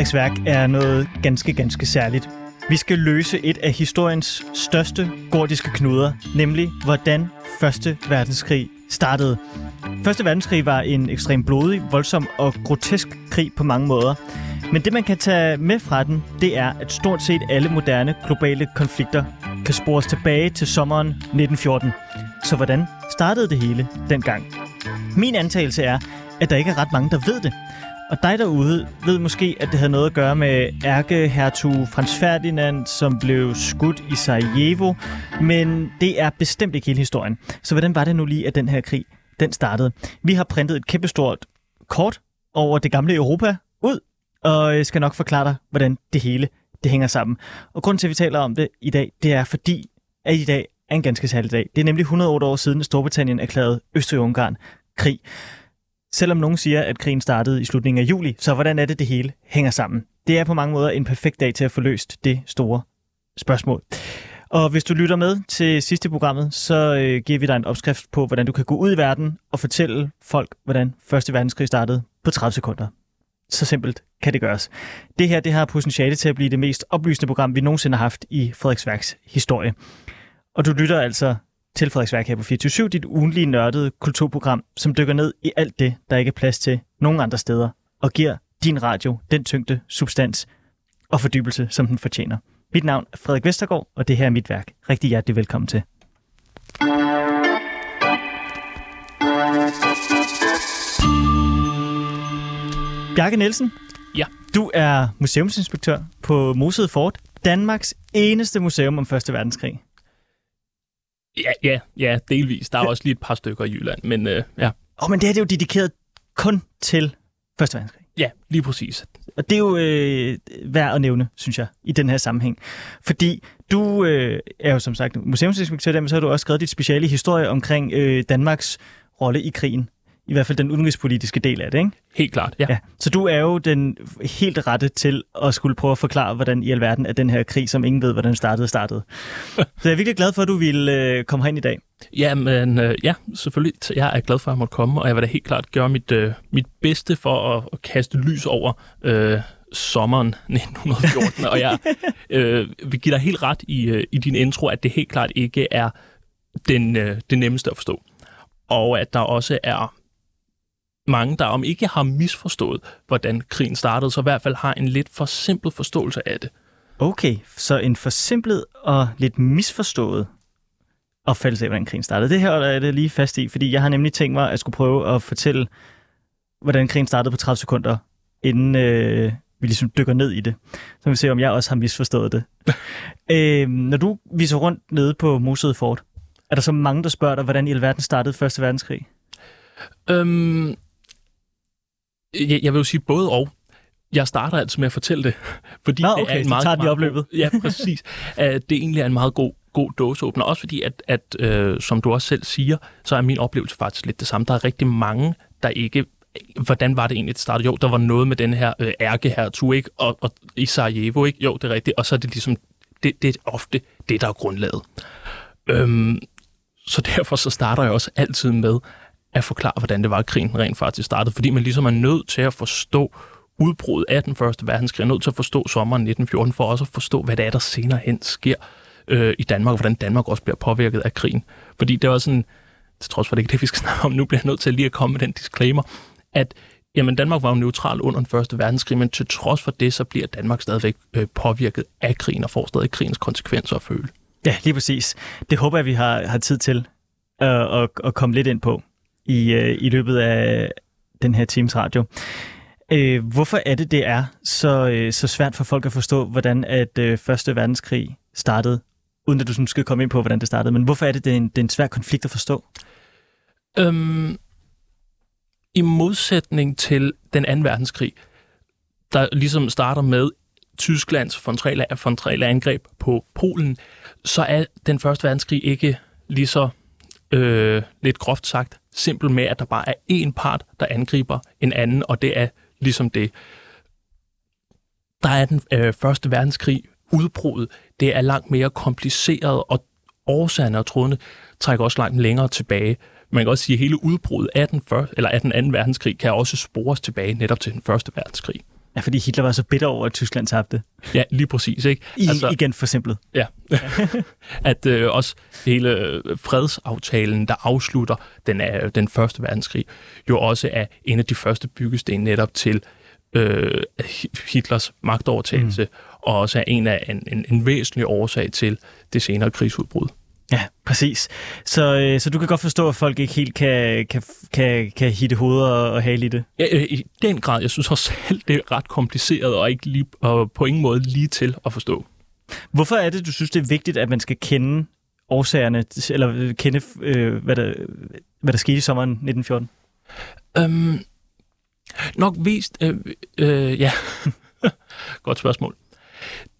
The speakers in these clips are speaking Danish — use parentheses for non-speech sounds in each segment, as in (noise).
Frederiks værk er noget ganske, ganske særligt. Vi skal løse et af historiens største gordiske knuder, nemlig hvordan Første Verdenskrig startede. Første verdenskrig var en ekstremt blodig, voldsom og grotesk krig på mange måder. Men det, man kan tage med fra den, det er, at stort set alle moderne globale konflikter kan spores tilbage til sommeren 1914. Så hvordan startede det hele dengang? Min antagelse er, at der ikke er ret mange, der ved det. Og dig derude ved måske, at det havde noget at gøre med ærkehertug Frans Ferdinand, som blev skudt i Sarajevo, men det er bestemt ikke hele historien. Så hvordan var det nu lige, at den her krig den startede? Vi har printet et kæmpestort kort over det gamle Europa ud, og jeg skal nok forklare dig, hvordan det hele det hænger sammen. Og grunden til, at vi taler om det i dag, det er fordi, at i dag er en ganske særlig dag. Det er nemlig 108 år siden, at Storbritannien erklærede Østrig-Ungarn krig. Selvom nogen siger, at krigen startede i slutningen af juli, så hvordan er det, det hele hænger sammen? Det er på mange måder en perfekt dag til at få løst det store spørgsmål. Og hvis du lytter med til sidste programmet, så øh, giver vi dig en opskrift på, hvordan du kan gå ud i verden og fortælle folk, hvordan Første Verdenskrig startede på 30 sekunder. Så simpelt kan det gøres. Det her det har potentiale til at blive det mest oplysende program, vi nogensinde har haft i Frederiksværks historie. Og du lytter altså til Frederiksværk her på 24 dit ugenlige nørdede kulturprogram, som dykker ned i alt det, der ikke er plads til nogen andre steder, og giver din radio den tyngde, substans og fordybelse, som den fortjener. Mit navn er Frederik Vestergaard, og det her er mit værk. Rigtig hjertelig velkommen til. Bjarke Nielsen. Ja. Du er museumsinspektør på Museet Fort, Danmarks eneste museum om Første Verdenskrig. Ja, ja, ja, delvis. Der er også lige et par stykker i Jylland, men øh, ja. Åh, oh, men det her det er jo dedikeret kun til Første Verdenskrig. Ja, lige præcis. Og det er jo øh, værd at nævne, synes jeg, i den her sammenhæng. Fordi du øh, er jo som sagt museumsinspektør, men så har du også skrevet dit speciale historie omkring øh, Danmarks rolle i krigen i hvert fald den udenrigspolitiske del af det, ikke? Helt klart, ja. ja. Så du er jo den helt rette til at skulle prøve at forklare, hvordan i alverden er den her krig, som ingen ved, hvordan startede, startede. (laughs) Så jeg er virkelig glad for, at du ville øh, komme herind i dag. Jamen, øh, ja, selvfølgelig. Jeg er glad for, at jeg måtte komme, og jeg vil da helt klart gøre mit, øh, mit bedste for at, at kaste lys over øh, sommeren (laughs) 1914. og jeg øh, vil give dig helt ret i, øh, i din intro, at det helt klart ikke er den, øh, det nemmeste at forstå. Og at der også er mange, der om ikke har misforstået, hvordan krigen startede, så i hvert fald har en lidt for simpel forståelse af det. Okay, så en forsimplet og lidt misforstået opfattelse af, hvordan krigen startede. Det her er det lige fast i, fordi jeg har nemlig tænkt mig at skulle prøve at fortælle, hvordan krigen startede på 30 sekunder, inden øh, vi ligesom dykker ned i det. Så vi se, om jeg også har misforstået det. (laughs) øh, når du viser rundt nede på Museet Fort, er der så mange, der spørger dig, hvordan i alverden startede Første Verdenskrig? Øhm, jeg, jeg vil jo sige både og. Jeg starter altså med at fortælle det, (laughs) fordi Nå, okay, det er en meget, tager meget, opløbet. God, ja, præcis. (laughs) det egentlig er en meget god, god dåseåbner. Også fordi, at, at øh, som du også selv siger, så er min oplevelse faktisk lidt det samme. Der er rigtig mange, der ikke hvordan var det egentlig, det startede? Jo, der var noget med den her øh, ærkehertug, ikke? Og, og i Sarajevo, ikke? Jo, det er rigtigt. Og så er det ligesom, det, det er ofte det, der er grundlaget. Øhm, så derfor så starter jeg også altid med, at forklare, hvordan det var, at krigen rent faktisk startede. Fordi man ligesom er nødt til at forstå udbruddet af den første verdenskrig, er nødt til at forstå sommeren 1914, for også at forstå, hvad det er, der senere hen sker øh, i Danmark, og hvordan Danmark også bliver påvirket af krigen. Fordi det er også sådan, til trods for det ikke det, vi skal (laughs) snakke om nu, bliver jeg nødt til lige at komme med den disclaimer, at jamen, Danmark var jo neutral under den første verdenskrig, men til trods for det, så bliver Danmark stadigvæk øh, påvirket af krigen, og får stadig krigens konsekvenser at føle. Ja, lige præcis. Det håber jeg, vi har, har tid til øh, at, at komme lidt ind på i, øh, i løbet af den her Teams radio. Øh, hvorfor er det, det er så, øh, så svært for folk at forstå, hvordan at øh, Første Verdenskrig startede, uden at du sådan skal komme ind på, hvordan det startede, men hvorfor er det, det er en, det er en svær konflikt at forstå? Øhm, I modsætning til den anden verdenskrig, der ligesom starter med Tysklands frontale angreb på Polen, så er den første verdenskrig ikke lige så øh, lidt groft sagt, simpel med, at der bare er én part, der angriber en anden, og det er ligesom det. Der er den øh, første verdenskrig udbruddet. Det er langt mere kompliceret, og årsagerne og trådene trækker også langt længere tilbage. Man kan også sige, at hele udbruddet af den, første, eller af den anden verdenskrig kan også spores tilbage netop til den første verdenskrig. Ja, fordi Hitler var så bitter over, at Tyskland tabte. Ja, lige præcis. Ikke? I, altså, igen for simpelt. Ja. (laughs) at øh, også hele øh, fredsaftalen, der afslutter den, er, den første verdenskrig, jo også er en af de første byggesten netop til øh, Hitlers magtovertagelse, mm. og også er en af en, en, en væsentlig årsag til det senere krigsudbrud. Ja, præcis. Så, øh, så du kan godt forstå, at folk ikke helt kan, kan, kan, kan hitte hoveder og, og hale i det? Ja, øh, i den grad. Jeg synes også selv, det er ret kompliceret og, ikke lige, og på ingen måde lige til at forstå. Hvorfor er det, du synes, det er vigtigt, at man skal kende årsagerne, eller kende, øh, hvad, der, hvad der skete i sommeren 1914? Øhm, nok vist... Øh, øh, ja, (laughs) godt spørgsmål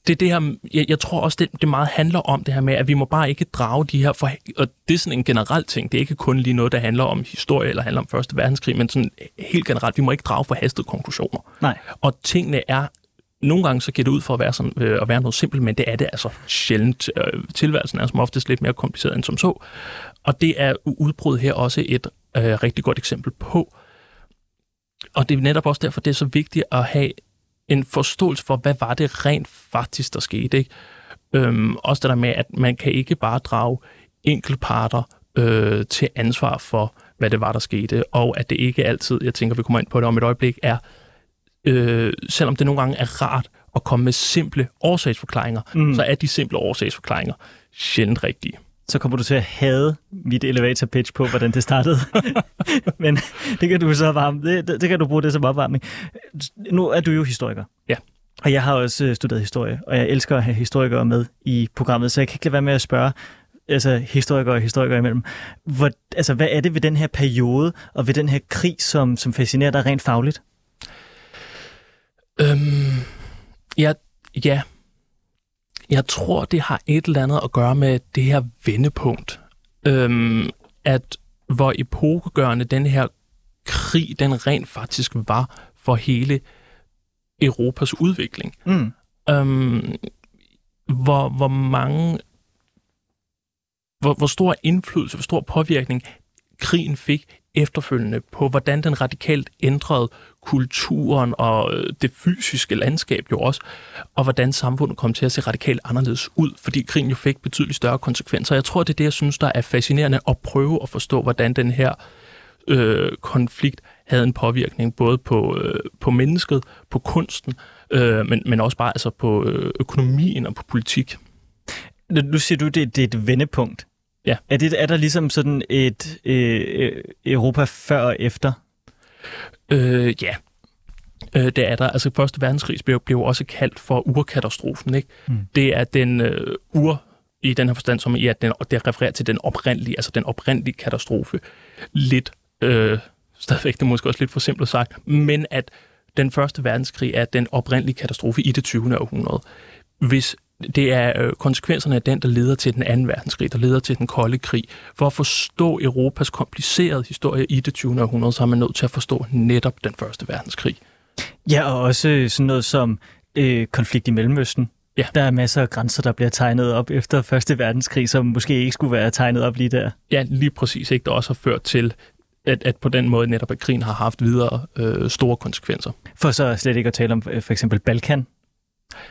det er det her, jeg, jeg tror også, det, det meget handler om det her med, at vi må bare ikke drage de her, for, og det er sådan en generel ting, det er ikke kun lige noget, der handler om historie eller handler om Første Verdenskrig, men sådan helt generelt, vi må ikke drage forhastede konklusioner. Nej. Og tingene er nogle gange så giver det ud for at være, sådan, øh, at være noget simpelt, men det er det altså sjældent. Øh, tilværelsen er som oftest lidt mere kompliceret end som så. Og det er udbrud her også et øh, rigtig godt eksempel på. Og det er netop også derfor, det er så vigtigt at have en forståelse for, hvad var det rent faktisk, der skete. Ikke? Øhm, også det der med, at man kan ikke bare drage enkeltparter øh, til ansvar for, hvad det var, der skete, og at det ikke altid, jeg tænker, vi kommer ind på det om et øjeblik, er, øh, selvom det nogle gange er rart at komme med simple årsagsforklaringer, mm. så er de simple årsagsforklaringer sjældent rigtige så kommer du til at hade mit elevator pitch på, hvordan det startede. (laughs) Men det kan du så varme, det, det, det kan du bruge det som opvarmning. Nu er du jo historiker. Ja. Og jeg har også øh, studeret historie, og jeg elsker at have historikere med i programmet, så jeg kan ikke lade være med at spørge altså historikere og historikere imellem. Hvor, altså, hvad er det ved den her periode og ved den her krig, som, som fascinerer dig rent fagligt? Øhm, ja, ja, jeg tror, det har et eller andet at gøre med det her vendepunkt. Øhm, at hvor epokegørende den her krig, den rent faktisk var for hele Europas udvikling. Mm. Øhm, hvor, hvor mange hvor, hvor stor indflydelse, hvor stor påvirkning krigen fik efterfølgende på, hvordan den radikalt ændrede kulturen og øh, det fysiske landskab jo også, og hvordan samfundet kom til at se radikalt anderledes ud, fordi krigen jo fik betydeligt større konsekvenser. Jeg tror, det er det, jeg synes, der er fascinerende at prøve at forstå, hvordan den her øh, konflikt havde en påvirkning både på, øh, på mennesket, på kunsten, øh, men, men også bare altså på øh, økonomien og på politik. Nu siger du, det, det er et vendepunkt. Ja. Er, det, er der ligesom sådan et øh, øh, Europa før og efter? Øh, ja, øh, det er der. Altså, Første verdenskrig blev, blev også kaldt for urkatastrofen. Ikke? Mm. Det er den øh, ur i den her forstand, som i at den, det refererer til den oprindelige, altså den oprindelige katastrofe. Lidt, øh, stadigvæk det er måske også lidt for simpelt sagt, men at den første verdenskrig er den oprindelige katastrofe i det 20. århundrede. Hvis det er øh, konsekvenserne af den, der leder til den anden verdenskrig, der leder til den kolde krig. For at forstå Europas komplicerede historie i det 20. århundrede, så er man nødt til at forstå netop den første verdenskrig. Ja, og også sådan noget som øh, konflikt i Mellemøsten. Ja. Der er masser af grænser, der bliver tegnet op efter Første Verdenskrig, som måske ikke skulle være tegnet op lige der. Ja, lige præcis. Ikke? Der også har ført til, at, at på den måde netop, at krigen har haft videre øh, store konsekvenser. For så slet ikke at tale om øh, for eksempel Balkan,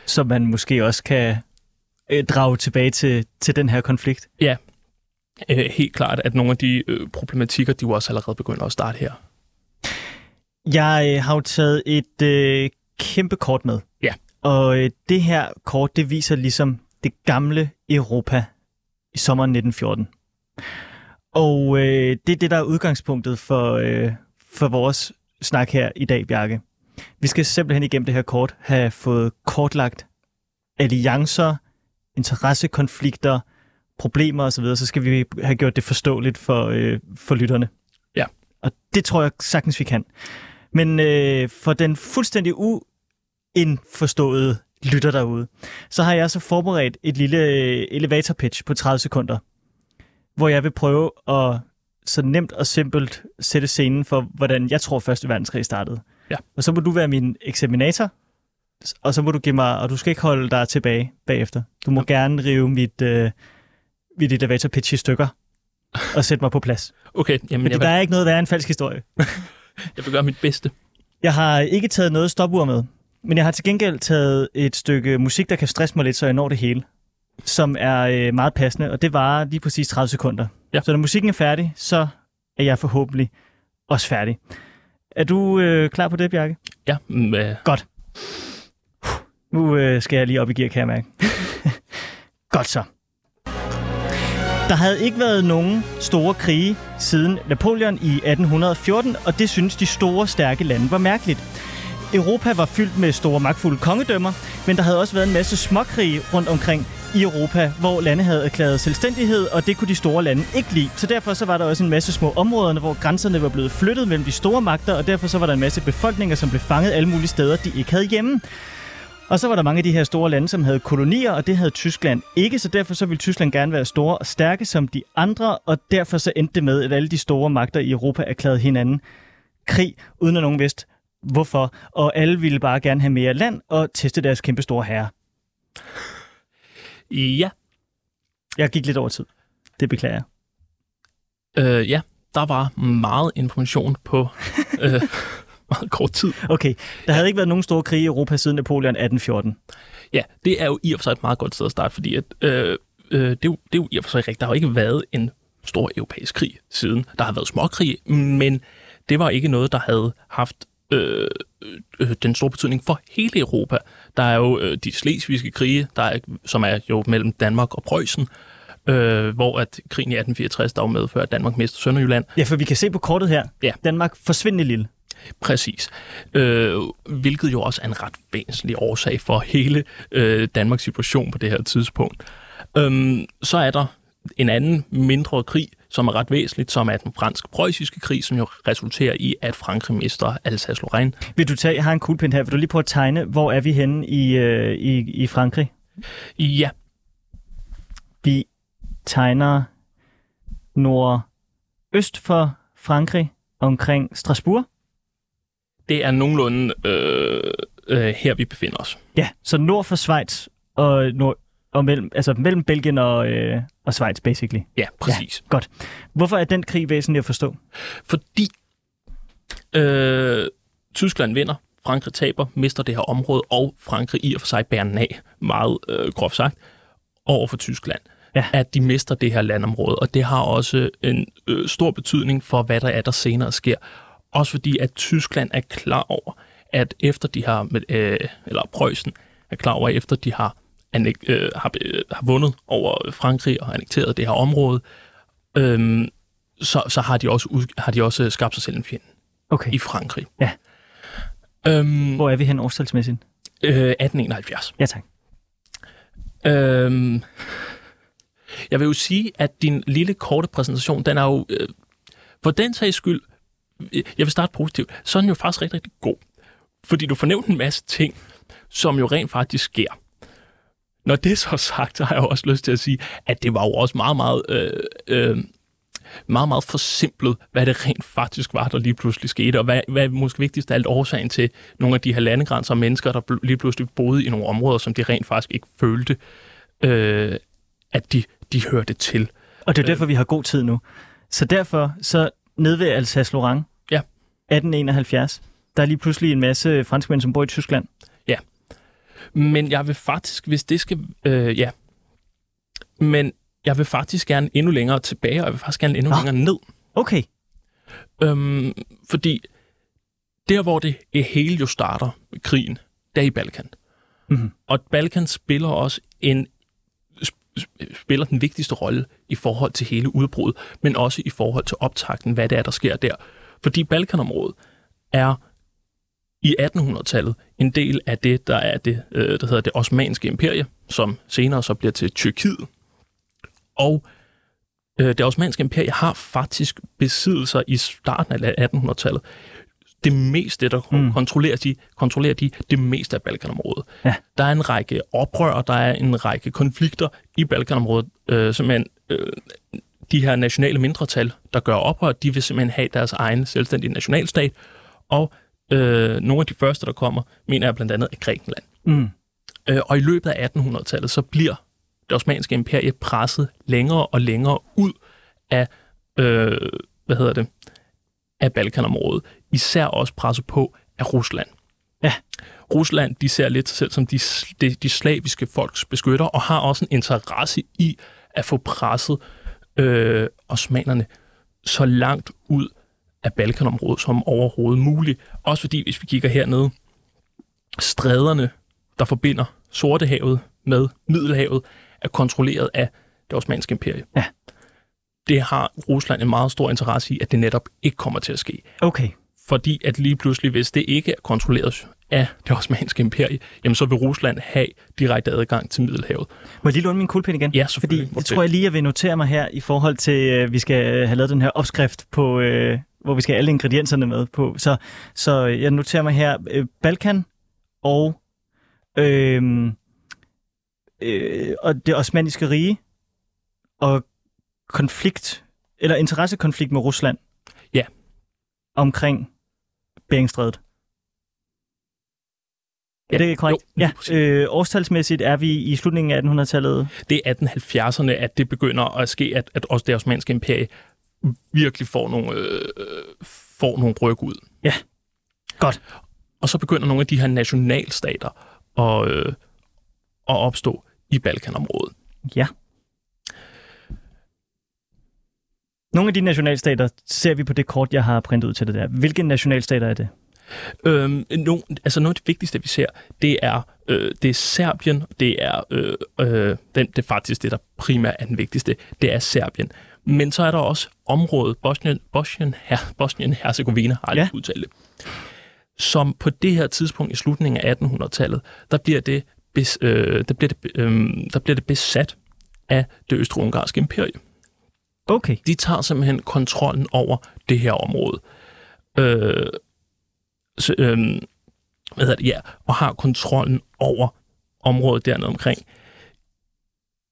som man måske også kan øh, drage tilbage til, til den her konflikt. Ja, øh, helt klart, at nogle af de øh, problematikker, de jo også allerede begynder at starte her. Jeg øh, har jo taget et øh, kæmpe kort med. Ja. Og øh, det her kort, det viser ligesom det gamle Europa i sommeren 1914. Og øh, det er det, der er udgangspunktet for, øh, for vores snak her i dag, Bjarke. Vi skal simpelthen igennem det her kort have fået kortlagt alliancer, interessekonflikter, problemer osv., så, så skal vi have gjort det forståeligt for, øh, for lytterne. Ja. Og det tror jeg sagtens, vi kan. Men øh, for den fuldstændig uindforståede lytter derude, så har jeg så forberedt et lille øh, elevator pitch på 30 sekunder, hvor jeg vil prøve at så nemt og simpelt sætte scenen for, hvordan jeg tror første verdenskrig startede. Ja. Og så må du være min eksaminator, og så må du give mig, og du skal ikke holde dig tilbage bagefter. Du må ja. gerne rive mit, øh, mit elevator pitch i stykker og sætte mig på plads. Okay. Jamen, Fordi jeg vil... der er ikke noget værre en falsk historie. (laughs) jeg vil gøre mit bedste. Jeg har ikke taget noget stopur med, Men jeg har til gengæld taget et stykke musik, der kan stresse mig lidt, så jeg når det hele. Som er øh, meget passende, og det varer lige præcis 30 sekunder. Ja. Så når musikken er færdig, så er jeg forhåbentlig også færdig. Er du øh, klar på det, Bjarke? Ja, mm, øh, Godt. Nu øh, skal jeg lige op i gear, kan jeg mærke. (laughs) Godt så. Der havde ikke været nogen store krige siden Napoleon i 1814, og det synes de store, stærke lande var mærkeligt. Europa var fyldt med store, magtfulde kongedømmer, men der havde også været en masse småkrige rundt omkring i Europa, hvor lande havde erklæret selvstændighed, og det kunne de store lande ikke lide. Så derfor så var der også en masse små områder, hvor grænserne var blevet flyttet mellem de store magter, og derfor så var der en masse befolkninger, som blev fanget alle mulige steder, de ikke havde hjemme. Og så var der mange af de her store lande, som havde kolonier, og det havde Tyskland ikke, så derfor så ville Tyskland gerne være store og stærke som de andre, og derfor så endte det med, at alle de store magter i Europa erklærede hinanden krig, uden at nogen vidste hvorfor, og alle ville bare gerne have mere land og teste deres kæmpe store herre ja, Jeg gik lidt over tid. Det beklager jeg. øh, ja, der var meget information på (laughs) øh, meget kort tid. Okay, der havde ikke været nogen store krige i Europa siden Napoleon 1814. Ja, det er jo i og for sig et meget godt sted at starte, fordi at, øh, øh, det, er jo, det er jo i og for sig rigtigt. Der har jo ikke været en stor europæisk krig siden. Der har været småkrig, men det var ikke noget, der havde haft øh, øh, den store betydning for hele Europa. Der er jo øh, de slesvigske krige, der er, som er jo mellem Danmark og Preussen, øh, hvor at krigen i 1864 der var medført, at Danmark mistede Sønderjylland. Ja, for vi kan se på kortet her. Ja. Danmark forsvindende lille. Præcis. Øh, hvilket jo også er en ret væsentlig årsag for hele øh, Danmarks situation på det her tidspunkt. Øhm, så er der en anden mindre krig, som er ret væsentligt, som er den fransk-preussiske krig, som jo resulterer i, at Frankrig mister Alsace-Lorraine. Vil du tage, jeg har en kuglepind her, vil du lige prøve at tegne, hvor er vi henne i, øh, i, i Frankrig? Ja, Vi tegner nordøst for Frankrig omkring Strasbourg. det er nogenlunde øh, øh, her, vi befinder os. Ja, så nord for Schweiz og, nord, og mellem, altså mellem Belgien og, øh, og Schweiz, basically. Ja, præcis. Godt. Hvorfor er den krig væsentlig at forstå? Fordi øh, Tyskland vinder, Frankrig taber, mister det her område, og Frankrig i og for sig bærer den af, meget øh, groft sagt, over for Tyskland. Ja. At de mister det her landområde, og det har også en øh, stor betydning for, hvad der er, der senere sker. Også fordi, at Tyskland er klar over, at efter de har, øh, eller Preussen er klar over, at efter de har, annek, øh, har, øh, har vundet over Frankrig og annekteret det her område, øh, så, så har, de også ud, har de også skabt sig selv en fjende Okay. i Frankrig. Ja. Øhm, Hvor er vi hen årstalsmæssigt? øh, 1871. Ja, tak. Øhm, jeg vil jo sige, at din lille korte præsentation, den er jo, øh, for den sags skyld, jeg vil starte positivt, så er den jo faktisk rigtig, rigtig god. Fordi du får nævnt en masse ting, som jo rent faktisk sker. Når det er så sagt, så har jeg også lyst til at sige, at det var jo også meget, meget, øh, øh, meget, meget forsimplet, hvad det rent faktisk var, der lige pludselig skete, og hvad, hvad måske vigtigst af alt årsagen til nogle af de her landegrænser og mennesker, der lige pludselig boede i nogle områder, som de rent faktisk ikke følte, øh, at de, de hørte til. Og det er derfor, vi har god tid nu. Så derfor, så nede ved Alsace-Lorraine, Ja. 1871, der er lige pludselig en masse franskmænd, som bor i Tyskland. Men jeg vil faktisk, hvis det skal... Øh, ja. Men jeg vil faktisk gerne endnu længere tilbage, og jeg vil faktisk gerne endnu Nå. længere ned. Okay. Øhm, fordi der, hvor det hele jo starter med krigen, det er i Balkan. Mhm. Og Balkan spiller også en sp- sp- spiller den vigtigste rolle i forhold til hele udbruddet, men også i forhold til optakten, hvad det er, der sker der. Fordi Balkanområdet er i 1800-tallet en del af det, der er det, øh, der hedder det osmanske imperie, som senere så bliver til Tyrkiet. Og øh, det osmanske imperie har faktisk besiddelser i starten af 1800-tallet. Det meste, der Mm. kontrollerer, de, kontrollerer de det meste af Balkanområdet. Ja. Der er en række oprør, der er en række konflikter i Balkanområdet, øh, simpelthen øh, de her nationale mindretal, der gør oprør, de vil simpelthen have deres egen selvstændige nationalstat, og øh, nogle af de første, der kommer, mener jeg blandt andet er Grækenland. Mm. Øh, og i løbet af 1800-tallet, så bliver det osmanske imperie presset længere og længere ud af, øh, hvad hedder det, af Balkanområdet. Især også presset på af Rusland. Ja. Rusland, de ser lidt sig selv som de, de, de slaviske folks beskytter, og har også en interesse i at få presset øh, osmanerne så langt ud af Balkanområdet som overhovedet muligt. Også fordi, hvis vi kigger hernede, stræderne, der forbinder Sortehavet med Middelhavet, er kontrolleret af det osmanske imperie. Ja. Det har Rusland en meget stor interesse i, at det netop ikke kommer til at ske. Okay. Fordi at lige pludselig, hvis det ikke er kontrolleret af det osmanske imperie, jamen så vil Rusland have direkte adgang til Middelhavet. Må jeg lige låne min kuglepind igen? Ja. Fordi det tror jeg lige, jeg vil notere mig her i forhold til, at vi skal have lavet den her opskrift på, øh, hvor vi skal have alle ingredienserne med på. Så, så jeg noterer mig her, øh, Balkan og, øh, øh, og det osmanniske rige og konflikt, eller interessekonflikt med Rusland. Ja. Omkring Beringstrædet. Ja, det er korrekt. Jo, ja, øh, årstalsmæssigt er vi i slutningen af 1800-tallet. Det er 1870'erne, at det begynder at ske, at, at også det osmanske imperie virkelig får nogle, øh, får nogle ryk ud. Ja, godt. Og så begynder nogle af de her nationalstater at, øh, at opstå i Balkanområdet. Ja. Nogle af de nationalstater ser vi på det kort, jeg har printet ud til det der. Hvilke nationalstater er det? Øhm, no, altså noget af det vigtigste, vi ser, det er, øh, det er Serbien, det er, øh, øh, den, det er faktisk det, der primært er den vigtigste, det er Serbien. Men så er der også området, Bosnien, Bosnien, her, Bosnien Herzegovina, har jeg Ja. udtalt det, som på det her tidspunkt i slutningen af 1800-tallet, der bliver det, bes, øh, der bliver det, øh, der bliver det besat af det østrig-ungarske imperie Okay. de tager simpelthen kontrollen over det her område. Øh, så, øh, hvad hedder det? Ja, og har kontrollen over området dernede omkring.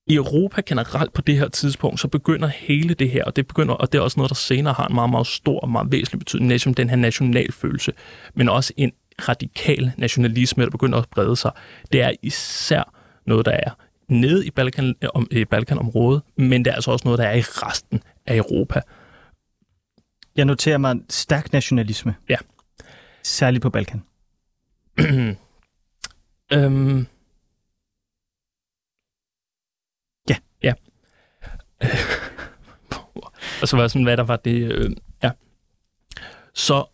I Europa generelt på det her tidspunkt, så begynder hele det her, og det begynder, og det er også noget, der senere har en meget, meget stor og meget væsentlig betydning, nemlig den her nationalfølelse, men også en radikal nationalisme, der begynder at brede sig. Det er især noget, der er nede i, Balkan, om, i Balkanområdet, men det er altså også noget, der er i resten af Europa. Jeg noterer mig stærk nationalisme. Ja. Særligt på Balkan. (clears throat) øhm, Ja. Ja. (laughs) og så var sådan, hvad der var det... Øh, ja. Så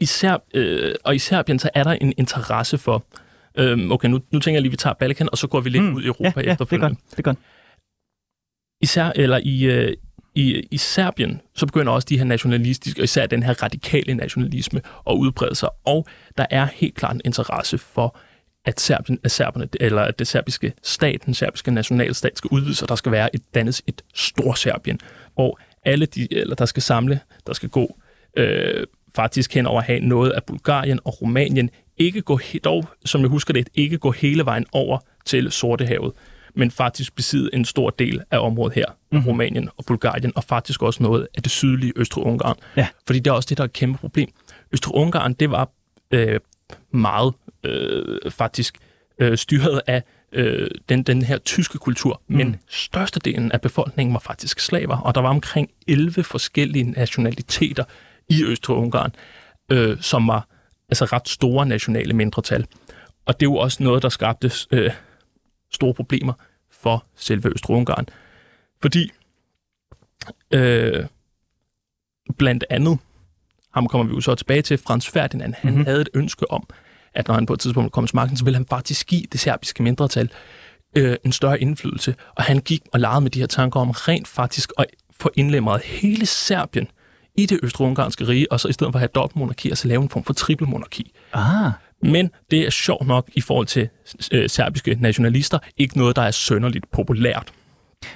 i Serb, øh, og i Serbien, så er der en interesse for... Øh, okay, nu, nu tænker jeg lige, at vi tager Balkan, og så går vi lidt mm. ud i Europa ja, ja, det er efterfølgende. godt. Det er godt. især, eller i, øh, i, i Serbien, så begynder også de her nationalistiske, og især den her radikale nationalisme at udbrede sig. Og der er helt klart en interesse for, at, Serbien, at serberne, eller at det serbiske stat, den serbiske nationalstat skal udvide sig. Der skal være et dannes et stor Serbien, hvor alle de, eller der skal samle, der skal gå øh, faktisk hen over at have noget af Bulgarien og Rumænien, ikke gå, dog, som jeg husker det, ikke gå hele vejen over til Sortehavet, men faktisk besidde en stor del af området her, mm-hmm. Rumænien og Bulgarien, og faktisk også noget af det sydlige Østrig-Ungarn. Ja. Fordi det er også det, der er et kæmpe problem. Østrig-Ungarn, det var øh, meget øh, faktisk øh, styret af øh, den, den her tyske kultur, mm. men størstedelen af befolkningen var faktisk slaver, og der var omkring 11 forskellige nationaliteter i Østrig-Ungarn, øh, som var altså ret store nationale mindretal. Og det er jo også noget, der skabte øh, store problemer for selve Østrig-Ungarn. Fordi øh, blandt andet, ham kommer vi jo så tilbage til, Frans Ferdinand, han mm-hmm. havde et ønske om, at når han på et tidspunkt kom til magten, så ville han faktisk give det serbiske mindretal øh, en større indflydelse. Og han gik og legede med de her tanker om rent faktisk at få indlemmet hele Serbien i det østrig-ungarske rige, og så i stedet for at have dobbeltmonarki, altså lave en form for trippelmonarki. Ah, Men det er sjovt nok i forhold til øh, serbiske nationalister ikke noget, der er sønderligt populært.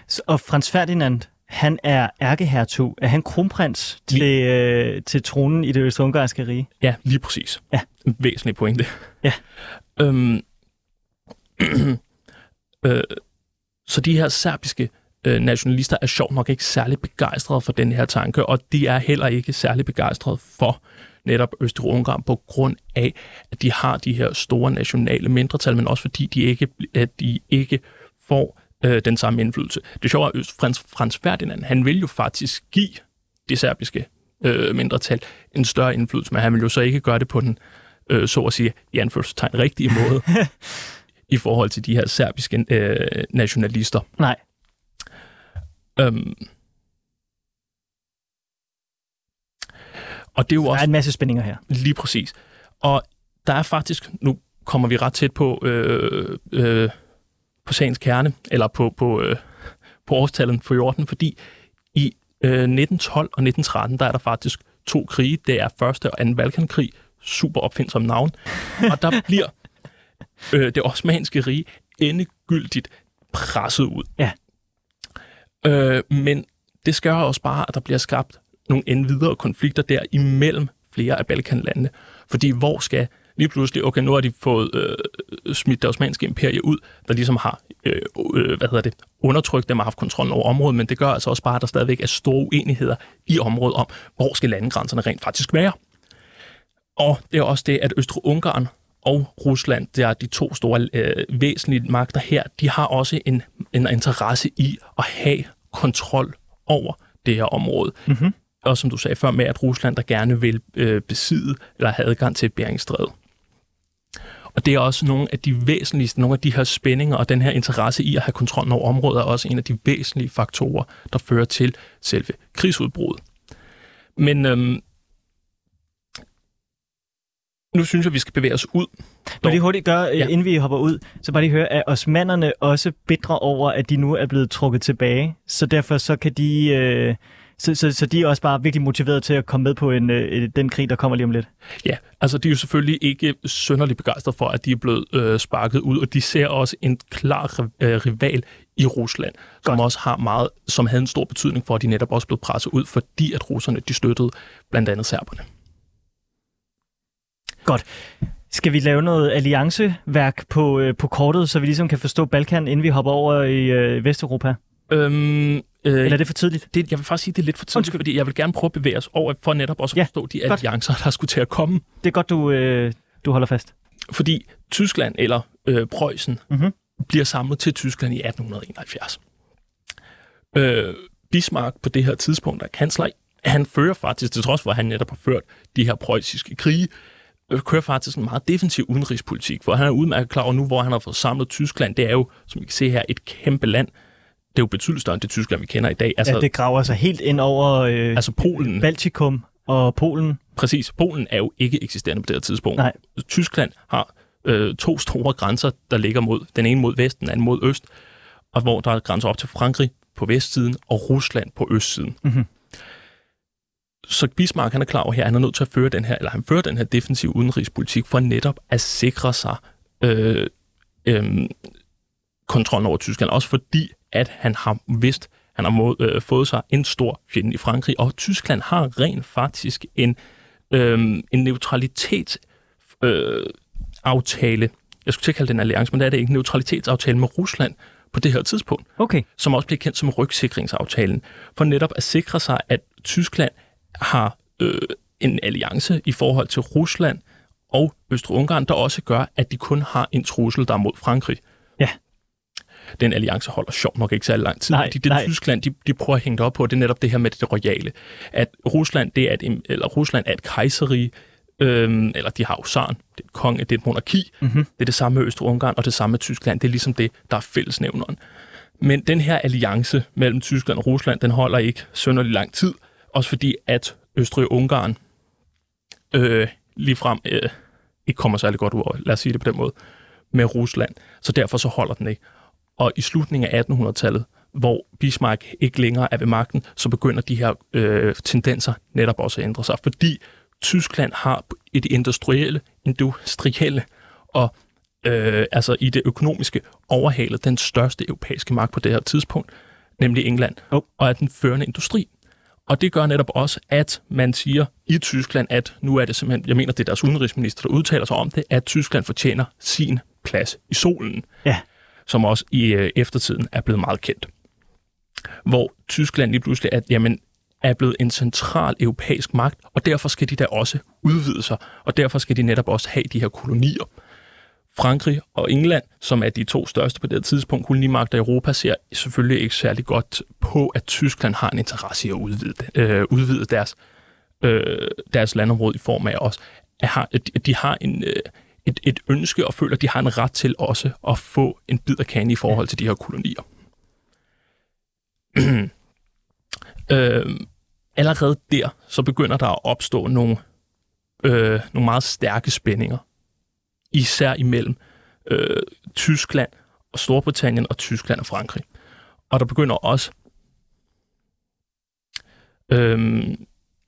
så- og Frans Ferdinand, han er ærkehertug. Er han kronprins til, øh, til tronen i det østrig-ungarske rige? Ja, lige præcis. Ja. En væsentlig pointe. Ja. Øhm, (clears throat) øh, så de her serbiske øh, nationalister er sjovt nok ikke særlig begejstrede for den her tanke, og de er heller ikke særlig begejstrede for netop Østrig-Ungarn på grund af, at de har de her store nationale mindretal, men også fordi de ikke, at de ikke får øh, den samme indflydelse. Det sjove er, at Frans, Frans Ferdinand, han vil jo faktisk give det serbiske øh, mindretal en større indflydelse, men han vil jo så ikke gøre det på den øh, så at sige, i anførselstegn, rigtige (laughs) måde, i forhold til de her serbiske øh, nationalister. Nej. Øhm, og det er jo Der også er en masse spændinger her. lige præcis. Og der er faktisk, nu kommer vi ret tæt på, øh, øh, på sagens kerne, eller på, på, øh, på årstallet for 14, fordi i øh, 1912 og 1913, der er der faktisk to krige. Det er første og anden Balkankrig, super opfindsom navn. Og der bliver øh, det osmanske rige endegyldigt presset ud. Ja. Øh, men det skal også bare, at der bliver skabt nogle endvidere konflikter der imellem flere af Balkanlandene. Fordi hvor skal lige pludselig, okay, nu har de fået øh, smidt det osmanske imperie ud, der ligesom har øh, øh, hvad hedder det, undertrykt dem og haft kontrollen over området, men det gør altså også bare, at der stadigvæk er store uenigheder i området om, hvor skal landegrænserne rent faktisk være. Og det er også det, at Østrig-Ungarn og Rusland, der er de to store øh, væsentlige magter her, de har også en, en interesse i at have kontrol over det her område. Mm-hmm. Og som du sagde før med, at Rusland der gerne vil øh, besidde eller have adgang til Beringstrædet. Og det er også nogle af de væsentligste, nogle af de her spændinger og den her interesse i at have kontrol over området, er også en af de væsentlige faktorer, der fører til selve krigsudbruddet. Men øhm, nu synes jeg, vi skal bevæge os ud. Må lige hurtigt gøre, Ja. ja. inden vi hopper ud, så bare lige høre, at osmanderne også bitre over, at de nu er blevet trukket tilbage, så derfor så kan de... Øh, så, så, så de er også bare virkelig motiveret til at komme med på en, øh, den krig, der kommer lige om lidt. Ja, altså de er jo selvfølgelig ikke sønderligt begejstrede for, at de er blevet øh, sparket ud, og de ser også en klar øh, rival i Rusland, som Godt. også har meget, som havde en stor betydning for, at de netop også blev presset ud, fordi at russerne de støttede blandt andet serberne. Skal vi lave noget allianceværk på, øh, på kortet, så vi ligesom kan forstå Balkan, inden vi hopper over i øh, Vesteuropa? Øhm, øh, Eller er det for tidligt? det, jeg vil faktisk sige, det er lidt for tidligt, Undskyld. fordi jeg vil gerne prøve at bevæge os over, for netop også at Ja, forstå de godt. alliancer, der skulle til at komme. Det er godt, du, øh, du holder fast. Fordi Tyskland eller øh, Preussen Mhm. bliver samlet til Tyskland i 1871. Øh, Bismarck på det her tidspunkt er kansler. Han fører faktisk, til trods for at han netop har ført de her preussiske krige, øh, kører faktisk en meget defensiv udenrigspolitik, for han er udmærket klar over nu, hvor han har fået samlet Tyskland. Det er jo, som I kan se her, et kæmpe land. Det er jo betydeligt større end det Tyskland, vi kender i dag. Altså, ja, det graver sig helt ind over øh, altså Polen, Baltikum og Polen. Præcis. Polen er jo ikke eksisterende på det her tidspunkt. Nej. Tyskland har øh, to store grænser, der ligger mod, den ene mod vest, den anden mod øst, og hvor der er grænser op til Frankrig på vestsiden og Rusland på østsiden. Mhm. Så Bismarck han er klar over her, han er nødt til at føre den her, eller han fører den her defensive udenrigspolitik for netop at sikre sig øh, øh, kontrollen over Tyskland. Også fordi, at han har vidst, han har må, øh, fået sig en stor fjende i Frankrig, og Tyskland har rent faktisk en, øh, en neutralitets øh, aftale, jeg skulle til at kalde det en alliance, men det er det ikke, en neutralitetsaftale med Rusland på det her tidspunkt, Okay. som også bliver kendt som rygsikringsaftalen, for netop at sikre sig, at Tyskland har øh, en alliance i forhold til Rusland og Østrig-Ungarn, der også gør, at de kun har en trussel, der er mod Frankrig. Ja. Den alliance holder sjov nok ikke særlig lang tid, Nej, fordi det nej. Tyskland, de, de prøver at hænge det op på, det er netop det her med det royale. At Rusland, det er et, eller Rusland er et kejserige, øhm, eller de har jo zaren, det er et konge, det er et monarki, Mm-hmm. det er det samme med Østrig-Ungarn og det samme med Tyskland. Det er ligesom det, der er fællesnævneren. Men den her alliance mellem Tyskland og Rusland, den holder ikke sønderlig lang tid. Også fordi, at Østrig-Ungarn øh, ligefrem øh, ikke kommer særlig godt ud over, lad os sige det på den måde, med Rusland. Så derfor så holder den ikke. Og i slutningen af 1800-tallet, hvor Bismarck ikke længere er ved magten, så begynder de her øh, tendenser netop også at ændre sig. Fordi Tyskland har i det industrielle, industrielle og øh, altså i det økonomiske overhalet den største europæiske magt på det her tidspunkt, nemlig England, Oh. og er den førende industri. Og det gør netop også, at man siger i Tyskland, at nu er det simpelthen, jeg mener, det er deres udenrigsminister, der udtaler sig om det, at Tyskland fortjener sin plads i solen, Ja som også i øh, eftertiden er blevet meget kendt. Hvor Tyskland lige pludselig er, jamen, er blevet en central europæisk magt, og derfor skal de da også udvide sig, og derfor skal de netop også have de her kolonier. Frankrig og England, som er de to største på det tidspunkt, kolonimagter i Europa, ser selvfølgelig ikke særlig godt på, at Tyskland har en interesse i at udvide, øh, udvide deres, øh, deres landområde i form af også har, at de har en, øh, et, et ønske og føler, at de har en ret til også at få en bid af kage i forhold til de her kolonier. (clears throat) øh, allerede der, så begynder der at opstå nogle, øh, nogle meget stærke spændinger. Især imellem øh, Tyskland og Storbritannien og Tyskland og Frankrig. Og der begynder også... Øh,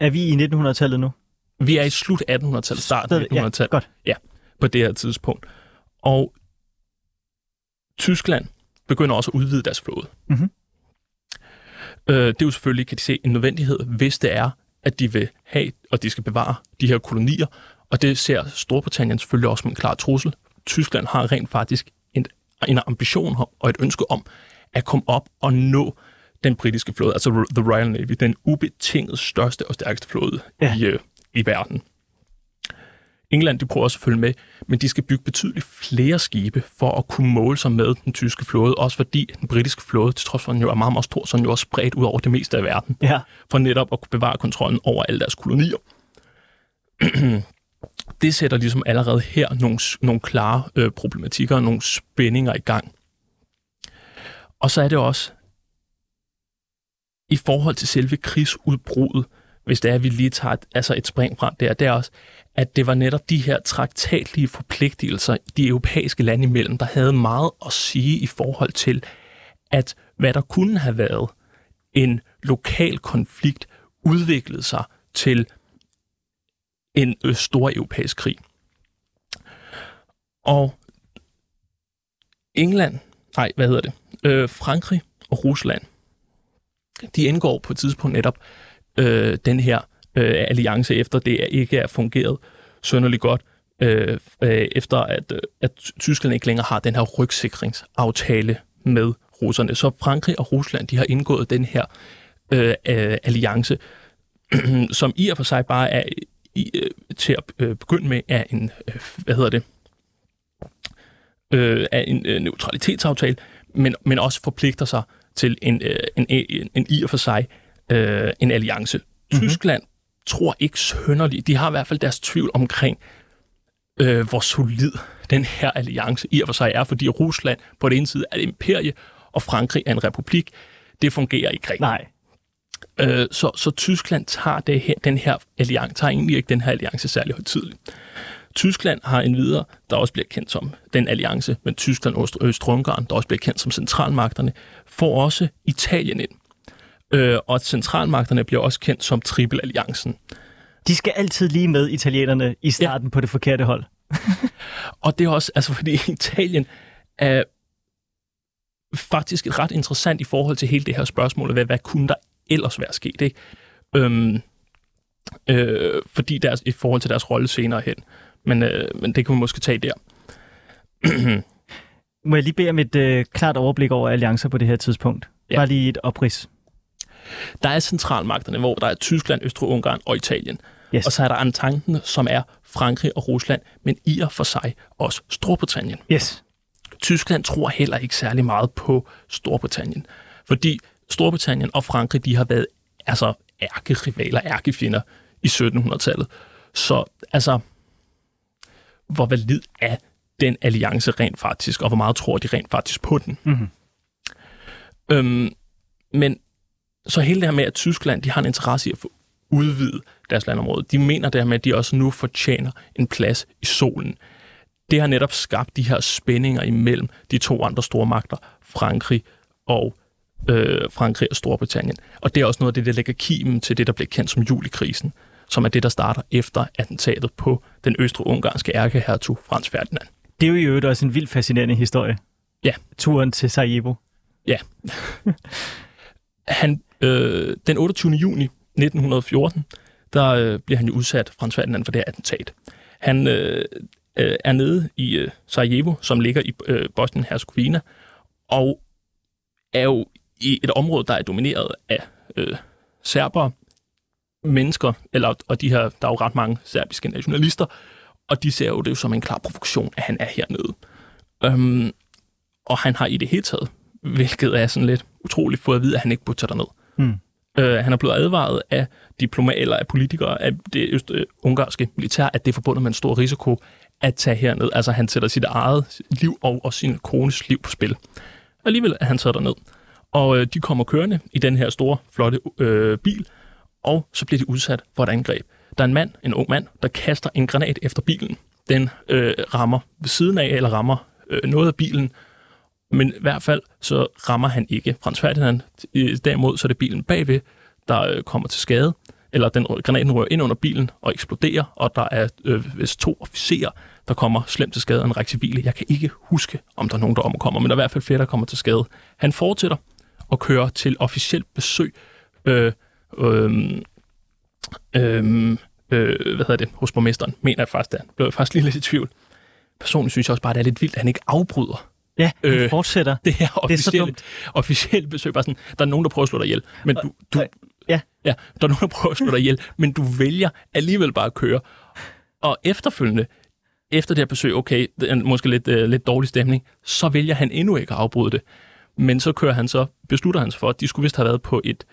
er vi i 1900-tallet nu? Vi er i slut 1800-tallet, start 1900-tallet. Ja, godt. Ja, på det her tidspunkt. Og Tyskland begynder også at udvide deres flåde. Mm-hmm. Øh, det er jo selvfølgelig, kan de se, en nødvendighed, hvis det er, at de vil have, og de skal bevare de her kolonier. Og det ser Storbritannien selvfølgelig også som en klar trussel. Tyskland har rent faktisk en, en ambition og et ønske om at komme op og nå den britiske flåde, altså The Royal Navy, den ubetinget største og stærkeste flåde ja. i, øh, i verden. England de prøver også at følge med, men de skal bygge betydeligt flere skibe for at kunne måle sig med den tyske flåde, også fordi den britiske flåde, til trods for den jo er meget, meget stor, så den jo også spredt ud over det meste af verden, ja. for netop at kunne bevare kontrollen over alle deres kolonier. (clears throat) det sætter ligesom allerede her nogle, nogle klare øh, problematikker og nogle spændinger i gang. Og så er det også, i forhold til selve krigsudbruddet, hvis det er, at vi lige tager et, altså et spring frem der, det er også, at det var netop de her traktatlige forpligtelser, de europæiske lande imellem, der havde meget at sige i forhold til, at hvad der kunne have været en lokal konflikt, udviklede sig til en øh, stor europæisk krig. Og England, nej, hvad hedder det, øh, Frankrig og Rusland, de indgår på et tidspunkt netop øh, den her øh, alliance, efter det ikke er fungeret sønderligt godt, øh, øh, efter at, øh, at Tyskland ikke længere har den her rygsikringsaftale med russerne. Så Frankrig og Rusland, de har indgået den her øh, øh, alliance, (clears throat) som i og for sig bare er i, øh, til at øh, begynde med er en, øh, hvad hedder det, øh, er en øh, neutralitetsaftale, men, men også forpligter sig til en, øh, en, en, en i og for sig øh, en alliance. Mm-hmm. Tyskland tror ikke sønderligt. De har i hvert fald deres tvivl omkring, øh, hvor solid den her alliance i og for sig er, fordi Rusland på den ene side er et imperie, og Frankrig er en republik. Det fungerer ikke rigtigt. Nej. Øh, så, så Tyskland tager det her, den her alliance, tager egentlig ikke den her alliance særlig højtidligt. Tyskland har en videre, der også bliver kendt som den alliance med Tyskland og Øst-Ungarn, der også bliver kendt som centralmagterne, får også Italien ind. Øh, og centralmagterne bliver også kendt som Triple-alliancen. De skal altid lige med italienerne i starten ja. på det forkerte hold. (laughs) og det er også, altså fordi Italien er faktisk ret interessant i forhold til hele det her spørgsmål, hvad, hvad kunne der ellers være sket, ikke? Øhm, øh, fordi deres, i forhold til deres rolle senere hen. Men, øh, men det kan vi måske tage der. (clears throat) Må jeg lige bede om et øh, klart overblik over alliancer på det her tidspunkt? Ja. Bare lige et oprids. Der er centralmagterne, hvor der er Tyskland, Østrig-Ungarn og Italien. Yes. Og så er der Antanten, som er Frankrig og Rusland, men i og for sig også Storbritannien. Yes. Tyskland tror heller ikke særlig meget på Storbritannien, fordi Storbritannien og Frankrig, de har været altså ærkerivaler, ærkefjender i 1700-tallet. Så altså, hvor valid er den alliance rent faktisk, og hvor meget tror de rent faktisk på den? Mm-hmm. Øhm, men så hele det her med, at Tyskland de har en interesse i at få udvidet deres landområde, de mener det med, at de også nu fortjener en plads i solen. Det har netop skabt de her spændinger imellem de to andre store magter, Frankrig og øh, Frankrig og Storbritannien. Og det er også noget af det, der lægger kimen til det, der bliver kendt som julikrisen, som er det, der starter efter attentatet på den østrig-ungarske ærkehertug Frans Ferdinand. Det er jo i øvrigt også en vildt fascinerende historie. Ja. Turen til Sarajevo. Ja. (laughs) han, øh, den 28. juni 1914, der øh, bliver han jo udsat, Frans Ferdinand, for det her attentat. Han øh, øh, er nede i øh, Sarajevo, som ligger i øh, Bosnien-Herzegovina, og er jo i et område, der er domineret af øh, serber, mennesker, eller, og de her, der er jo ret mange serbiske nationalister, og de ser jo det som en klar provokation, at han er hernede. Øhm, og han har i det hele taget, hvilket er sådan lidt utroligt, fået at vide, at han ikke burde tage derned. Mm. Øh, han er blevet advaret af diplomater eller af politikere af det øst-ungarske øh, militær, at det er forbundet med en stor risiko at tage herned. Altså han sætter sit eget liv og, og sin kones liv på spil. Alligevel er han taget derned. Og øh, de kommer kørende i den her store, flotte øh, bil, og så bliver de udsat for et angreb. Der er en mand, en ung mand, der kaster en granat efter bilen. Den øh, rammer ved siden af, eller rammer øh, noget af bilen, men i hvert fald så rammer han ikke Frans Ferdinand. Derimod så er det bilen bagved, der øh, kommer til skade, eller den granaten rører ind under bilen og eksploderer, og der er øh, vist to officerer, der kommer slemt til skade, og en række civile. Jeg kan ikke huske, om der er nogen, der omkommer, men der er i hvert fald flere, der kommer til skade. Han fortsætter og kører til officielt besøg øh, øh, øh, øh, hvad hedder det, hos borgmesteren, mener jeg faktisk, der blev faktisk lige lidt i tvivl. Personligt synes jeg også bare, det er lidt vildt, at han ikke afbryder Ja, han øh, fortsætter. (laughs) Det her officielle, officielle besøg. Bare sådan, der er nogen, der prøver at slå dig ihjel, men du, du, ja. ja, der er nogen, der prøver at slå dig ihjel, men du vælger alligevel bare at køre. Og efterfølgende, efter det her besøg, okay, det er måske lidt, uh, lidt dårlig stemning, så vælger han endnu ikke at afbryde det. Men så kører han så, beslutter han sig for, at de skulle vist have været på et,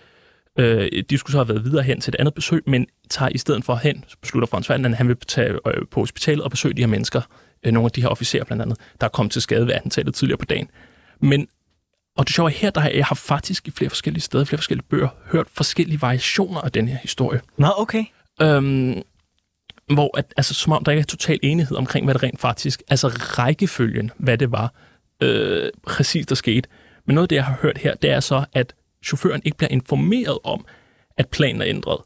øh, de skulle så have været videre hen til et andet besøg, men tager i stedet for hen, beslutter Frans Ferdinand, at han vil tage øh, på hospitalet og besøge de her mennesker, øh, nogle af de her officerer blandt andet, der er kommet til skade ved attentatet tidligere på dagen. Men, og det sjove er her, der har jeg har faktisk i flere forskellige steder, flere forskellige bøger, hørt forskellige variationer af den her historie. Nå, okay. Øhm, hvor at, altså, som om der ikke er total enighed omkring, hvad det rent faktisk, altså rækkefølgen, hvad det var, øh, præcis der skete. Men noget af det, jeg har hørt her, det er så, at chaufføren ikke bliver informeret om, at planen er ændret.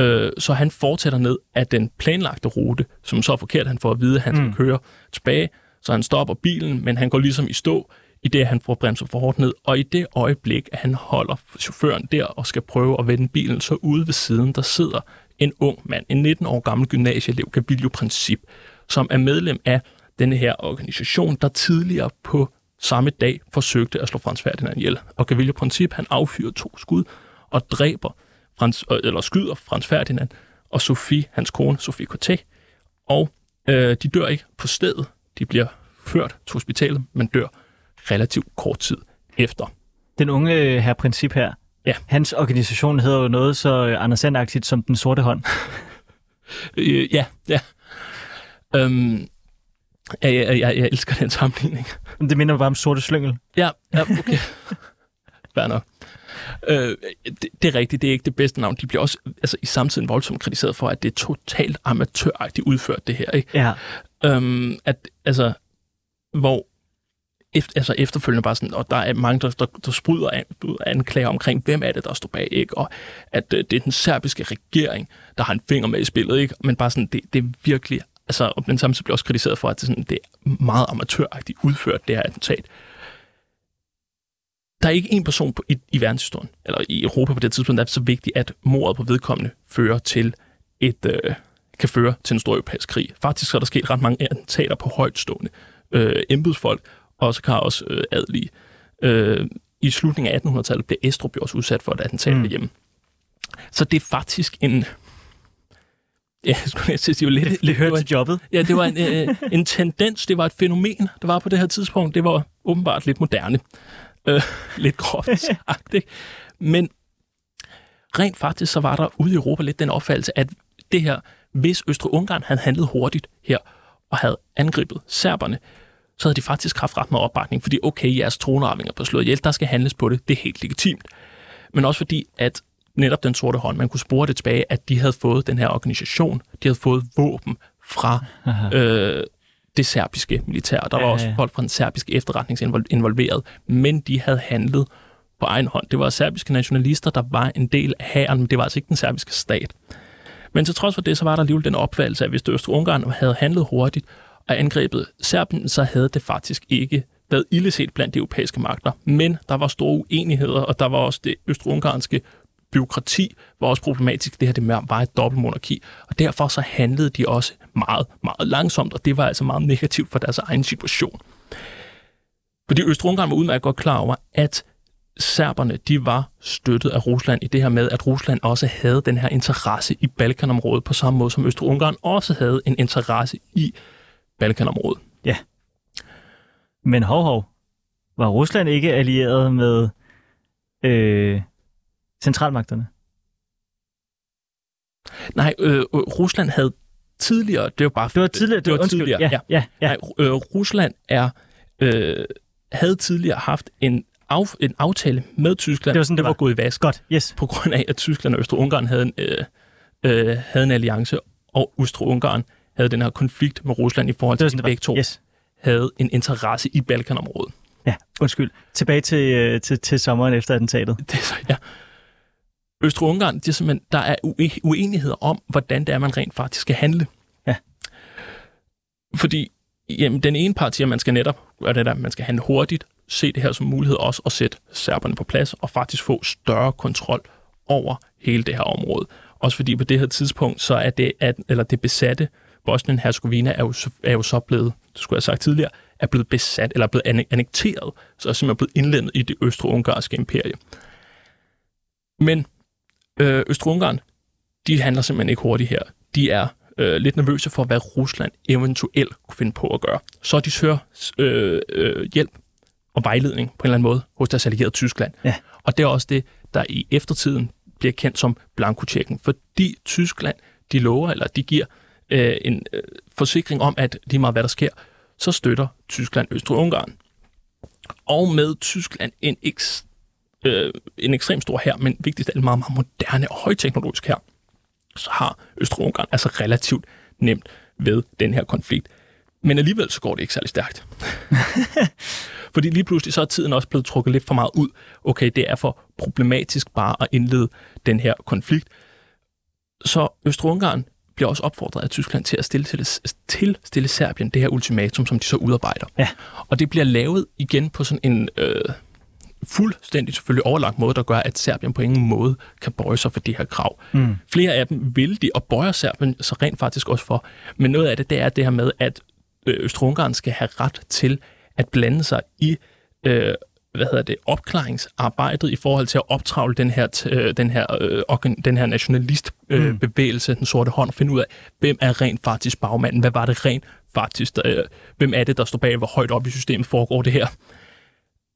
Øh, så han fortsætter ned af den planlagte rute, som så er forkert. Han får at vide, at han skal mm. køre tilbage, så han stopper bilen, men han går ligesom i stå, i det, han får bremset for hårdt ned. Og i det øjeblik, at han holder chaufføren der og skal prøve at vende bilen, så ude ved siden, der sidder en ung mand, en 19 år gammel gymnasieelev, Gavilio Princip, som er medlem af denne her organisation, der tidligere på samme dag forsøgte at slå Frans Ferdinand ihjel. Og Gavilio Princip, han affyrer to skud og dræber Frans, eller skyder Frans Ferdinand og Sofie, hans kone, Sofie Corté. Og øh, de dør ikke på stedet. De bliver ført til hospitalet, men dør relativt kort tid efter. Den unge øh, her princip her, ja. hans organisation hedder jo noget så øh, Anders Sand som Den Sorte Hånd. (laughs) øh, ja, ja. Øhm, jeg, jeg, jeg, jeg elsker den sammenligning. Det minder bare om Sorte Slyngel. Ja, ja okay. Fair nok. Øh, det, det er rigtigt, det er ikke det bedste navn. De bliver også altså, i samtiden voldsomt kritiseret for, at det er totalt amatøragtigt udført, det her. Ikke? Ja. Øhm, at, altså, hvor efter, altså efterfølgende bare sådan, og der er mange, der, der, der spryder an, anklager omkring, hvem er det, der står bag, ikke? og at øh, det er den serbiske regering, der har en finger med i spillet, ikke? men bare sådan, det, det er virkelig, altså, men samtidig bliver også kritiseret for, at det, sådan, det er meget amatøragtigt udført, det her attentat der er ikke en person på, i, i verdenshistorien, eller i Europa på det tidspunkt, der er så vigtigt, at mordet på vedkommende fører til et, øh, kan føre til en stor europæisk krig. Faktisk er der sket ret mange attentater på højtstående øh, embedsfolk, og så kan også øh, adelige. Øh, I slutningen af 1800-tallet blev Estrup også udsat for et attentat mm. hjemme. Så det er faktisk en... (laughs) Ja, jeg skulle sige, det var lidt... Det, det hørte til jobbet. Ja, det var en, øh, en tendens, det var et fænomen, der var på det her tidspunkt. Det var åbenbart lidt moderne. Øh, (laughs) lidt groft sagt, ikke? Men rent faktisk, så var der ude i Europa lidt den opfattelse, at det her, hvis Østrig-Ungarn havde handlet hurtigt her, og havde angrebet serberne, så havde de faktisk haft ret med opbakning, fordi okay, jeres tronarvinger på slået ihjel, der skal handles på det, det er helt legitimt. Men også fordi, at netop den sorte hånd, man kunne spore det tilbage, at de havde fået den her organisation, de havde fået våben fra øh, det serbiske militær. Der var ja, også folk fra den serbiske efterretning involveret, men de havde handlet på egen hånd. Det var serbiske nationalister, der var en del af hæren, men det var altså ikke den serbiske stat. Men til trods for det, så var der alligevel den opfattelse, at hvis det Østrig-Ungarn havde handlet hurtigt og angrebet Serbien, så havde det faktisk ikke været illeset blandt de europæiske magter. Men der var store uenigheder, og der var også det østrig-ungarske byråkrati var også problematisk. Det her det med var et dobbeltmonarki, og derfor så handlede de også meget, meget langsomt, og det var altså meget negativt for deres egen situation. Fordi Østrig-Ungarn var udmærket godt klar over, at serberne, de var støttet af Rusland i det her med, at Rusland også havde den her interesse i Balkanområdet, på samme måde som Østrig-Ungarn også havde en interesse i Balkanområdet. Ja. Men hov, hov. Var Rusland ikke allieret med øh, Centralmagterne. Nej, øh, Rusland havde tidligere, det var bare... Det var tidligere. Det var undskyld. tidligere, ja. ja. ja. Nej, øh, Rusland er, øh, havde tidligere haft en, af, en aftale med Tyskland, Det var sådan, det var var. gået i vask, Godt, yes. på grund af, at Tyskland og Østrig-Ungarn havde en, øh, øh, havde en alliance, og Østrig-Ungarn havde den her konflikt med Rusland i forhold til, at de begge to Yes. havde en interesse i Balkanområdet. Ja, undskyld. Tilbage til, øh, til, til sommeren efter attentatet. (laughs) Det er så, ja. Østrig-Ungarn, det er simpelthen, der er ue- uenigheder om, hvordan det er, man rent faktisk skal handle. Ja. Fordi jamen, den ene part siger, at man skal netop gøre det der, man skal handle hurtigt, se det her som mulighed også, og sætte serberne på plads, og faktisk få større kontrol over hele det her område. Også fordi på det her tidspunkt, så er det, at, eller det besatte Bosnien-Herzegovina er jo, er jo så blevet, det skulle jeg have sagt tidligere, er blevet besat, eller er blevet anne- annekteret, så er simpelthen blevet indlemmet i det østrig-ungarske imperie. Men øh, Østrig-Ungarn, de handler simpelthen ikke hurtigt her. De er øh, lidt nervøse for, hvad Rusland eventuelt kunne finde på at gøre. Så de søger øh, øh, hjælp og vejledning på en eller anden måde hos deres allierede Tyskland. Ja. Og det er også det, der i eftertiden bliver kendt som blankotjekken, fordi Tyskland, de lover, eller de giver øh, en øh, forsikring om, at lige meget hvad der sker, så støtter Tyskland Østrig-Ungarn. Og med Tyskland en, eks, øh, en ekstremt stor her, men vigtigst af alt meget, meget moderne og højteknologisk her, så har Østrig-Ungarn altså relativt nemt ved den her konflikt. Men alligevel så går det ikke særlig stærkt. (laughs) Fordi lige pludselig så er tiden også blevet trukket lidt for meget ud. Okay, det er for problematisk bare at indlede den her konflikt. Så Østrig-Ungarn bliver også opfordret af Tyskland til at stille til, til stille Serbien det her ultimatum, som de så udarbejder. Ja. Og det bliver lavet igen på sådan en øh, fuldstændig selvfølgelig overlagt måde, der gør, at Serbien på ingen måde kan bøje sig for det her krav. Mm. Flere af dem vil de, og bøjer Serbien så rent faktisk også for. Men noget af det, det er det her med, at øh, Østrig-Ungarn skal have ret til at blande sig i øh, hvad hedder det, opklaringsarbejdet i forhold til at optravle den her, øh, den her, øh, den her nationalistbevægelse, øh, Mm. den sorte hånd, og finde ud af, hvem er rent faktisk bagmanden? Hvad var det rent faktisk? Der, øh, hvem er det, der står bag? Hvor højt op i systemet foregår det her?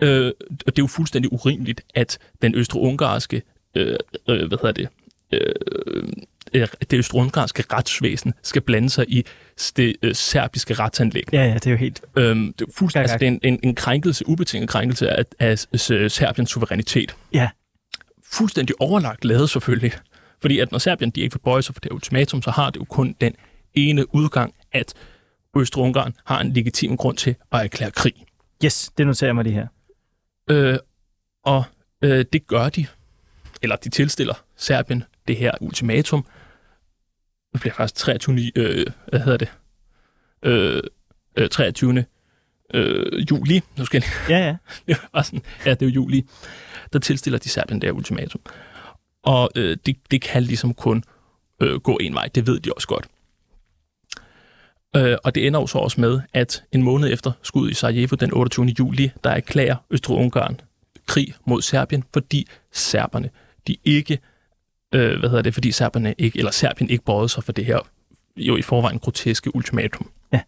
Øh, og det er jo fuldstændig urimeligt, at den østrig-ungarske, øh, øh, hvad hedder det, øh, øh, det østrig-ungarske retsvæsen skal blande sig i det øh, serbiske retsanlæg. Ja, ja, det er jo helt... Øhm, det er fuldstændig, altså, det er en, en, en krænkelse, ubetinget krænkelse af, af S- Serbiens suverænitet. Ja. Fuldstændig overlagt lavet selvfølgelig. Fordi at når Serbien de ikke vil bøje sig for det ultimatum, så har det jo kun den ene udgang, at Østrig-Ungarn har en legitim grund til at erklære krig. Yes, det noterer jeg mig lige her. Øh, og øh, det gør de, eller de tilstiller Serbien det her ultimatum. Det bliver faktisk 23. i, Øh, hvad hedder det? Øh, øh, 23. Øh, juli. Nu skal jeg Ja, ja. (laughs) det var sådan, ja, det er jo juli, der tilstiller de Serbien det her ultimatum. Og øh, det, det kan ligesom kun øh, gå en vej, det ved de også godt. Øh, og det ender jo så også med, at en måned efter skuddet i Sarajevo den 28. juli, der erklærer Østrig-Ungarn krig mod Serbien, fordi serberne, de ikke, øh, hvad hedder det, fordi serberne ikke, eller Serbien ikke bøjede sig for det her jo i forvejen groteske ultimatum. Ja.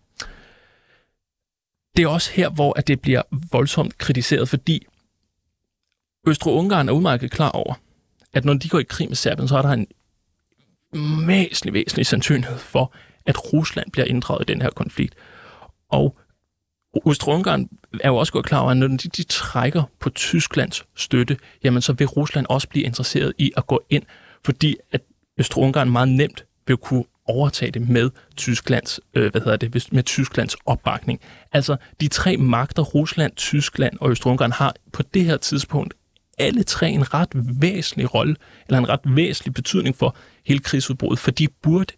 Det er også her, hvor at det bliver voldsomt kritiseret, fordi Østrig-Ungarn er udmærket klar over, at når de går i krig med Serbien, så er der en væsentlig, væsentlig sandsynlighed for, at Rusland bliver inddraget i den her konflikt. Og Østrig-Ungarn er jo også godt klar over, at når de, de trækker på Tysklands støtte, jamen så vil Rusland også blive interesseret i at gå ind, fordi at Østrig-Ungarn meget nemt vil kunne overtage det med Tysklands, øh, hvad hedder det, med Tysklands opbakning. Altså de tre magter, Rusland, Tyskland og Østrig-Ungarn har på det her tidspunkt alle tre en ret væsentlig rolle, eller en ret væsentlig betydning for hele krigsudbruddet, for de burde,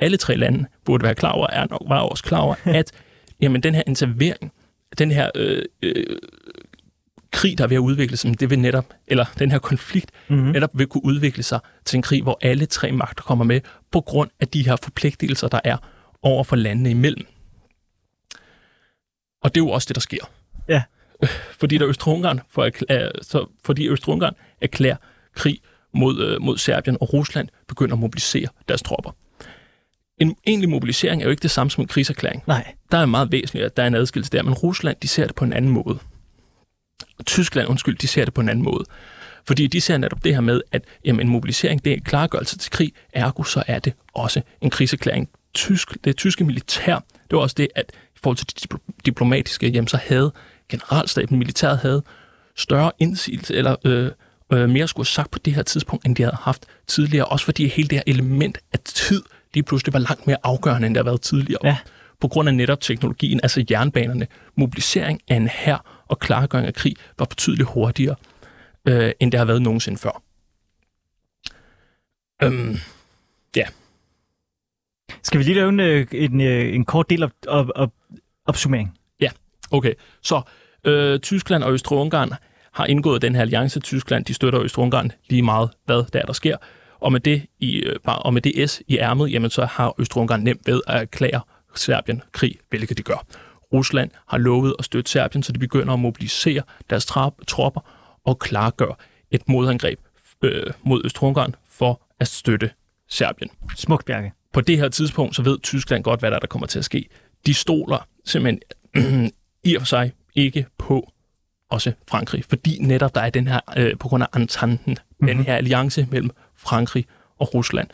alle tre lande burde være klar over, er nok var også klar over, (laughs) at jamen, den her intervering, den her øh, øh, krig, der er ved at udvikle sig, det vil netop, eller den her konflikt, Mm-hmm. netop vil kunne udvikle sig til en krig, hvor alle tre magter kommer med, på grund af de her forpligtelser, der er over for landene imellem. Og det er jo også det, der sker. Ja. (laughs) Fordi der Østrig-Ungarn, for, så, fordi Østrig-Ungarn erklærer krig mod, øh, mod Serbien, og Rusland begynder at mobilisere deres tropper. En egentlig mobilisering er jo ikke det samme som en krigserklæring. Nej. Der er meget væsentligt, at der er en adskillelse der, men Rusland, de ser det på en anden måde. Tyskland, undskyld, de ser det på en anden måde. Fordi de ser netop det her med, at jamen, en mobilisering, det er en klargørelse til krig, ergo så er det også en krigserklæring. Tysk, det tyske militær, det var også det, at i forhold til de diplomatiske, jamen, så havde generalstaben, militæret havde større indsigelse, eller øh, øh, mere skulle sagt på det her tidspunkt, end de havde haft tidligere. Også fordi hele det her element af tid lige pludselig var langt mere afgørende, end det har været tidligere. Ja. På grund af netop teknologien, altså jernbanerne, mobilisering af en hær og klargøring af krig var betydeligt hurtigere, øh, end det har været nogensinde før. Øhm, ja. Skal vi lige lave en, øh, en, øh, en kort del op, op, op, opsummering? Ja, okay. Så øh, Tyskland og Østrig-Ungarn har indgået den her alliance. Tyskland, de støtter Østrig-Ungarn lige meget, hvad der, er, der sker. Og med det, i, øh, og med det S i ærmet, jamen, så har Østrig-Ungarn nemt ved at erklære Serbien krig, hvilket de gør. Rusland har lovet at støtte Serbien, så de begynder at mobilisere deres tropper og klargør et modangreb øh, mod Østrig-Ungarn for at støtte Serbien. Smukt, Bjarke. På det her tidspunkt, så ved Tyskland godt, hvad der, der kommer til at ske. De stoler simpelthen (clears throat) i og for sig ikke på også Frankrig, fordi netop der er den her, øh, på grund af Ententen, mm-hmm. den her alliance mellem Frankrig og Rusland.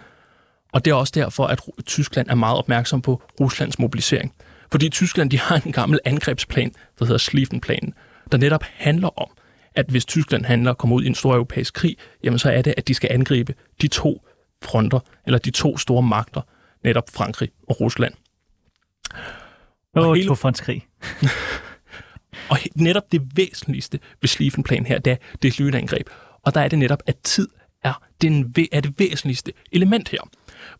Og det er også derfor, at Tyskland er meget opmærksom på Ruslands mobilisering. Fordi Tyskland de har en gammel angrebsplan, der hedder Schlieffen-planen, der netop handler om, at hvis Tyskland handler og kommer ud i en stor europæisk krig, jamen så er det, at de skal angribe de to fronter, eller de to store magter, netop Frankrig og Rusland. Og, (laughs) og hele... krig. og netop det væsentligste ved Schlieffen-planen her, det er det lynangreb. Og der er det netop, at tid er, den, er det væsentligste element her.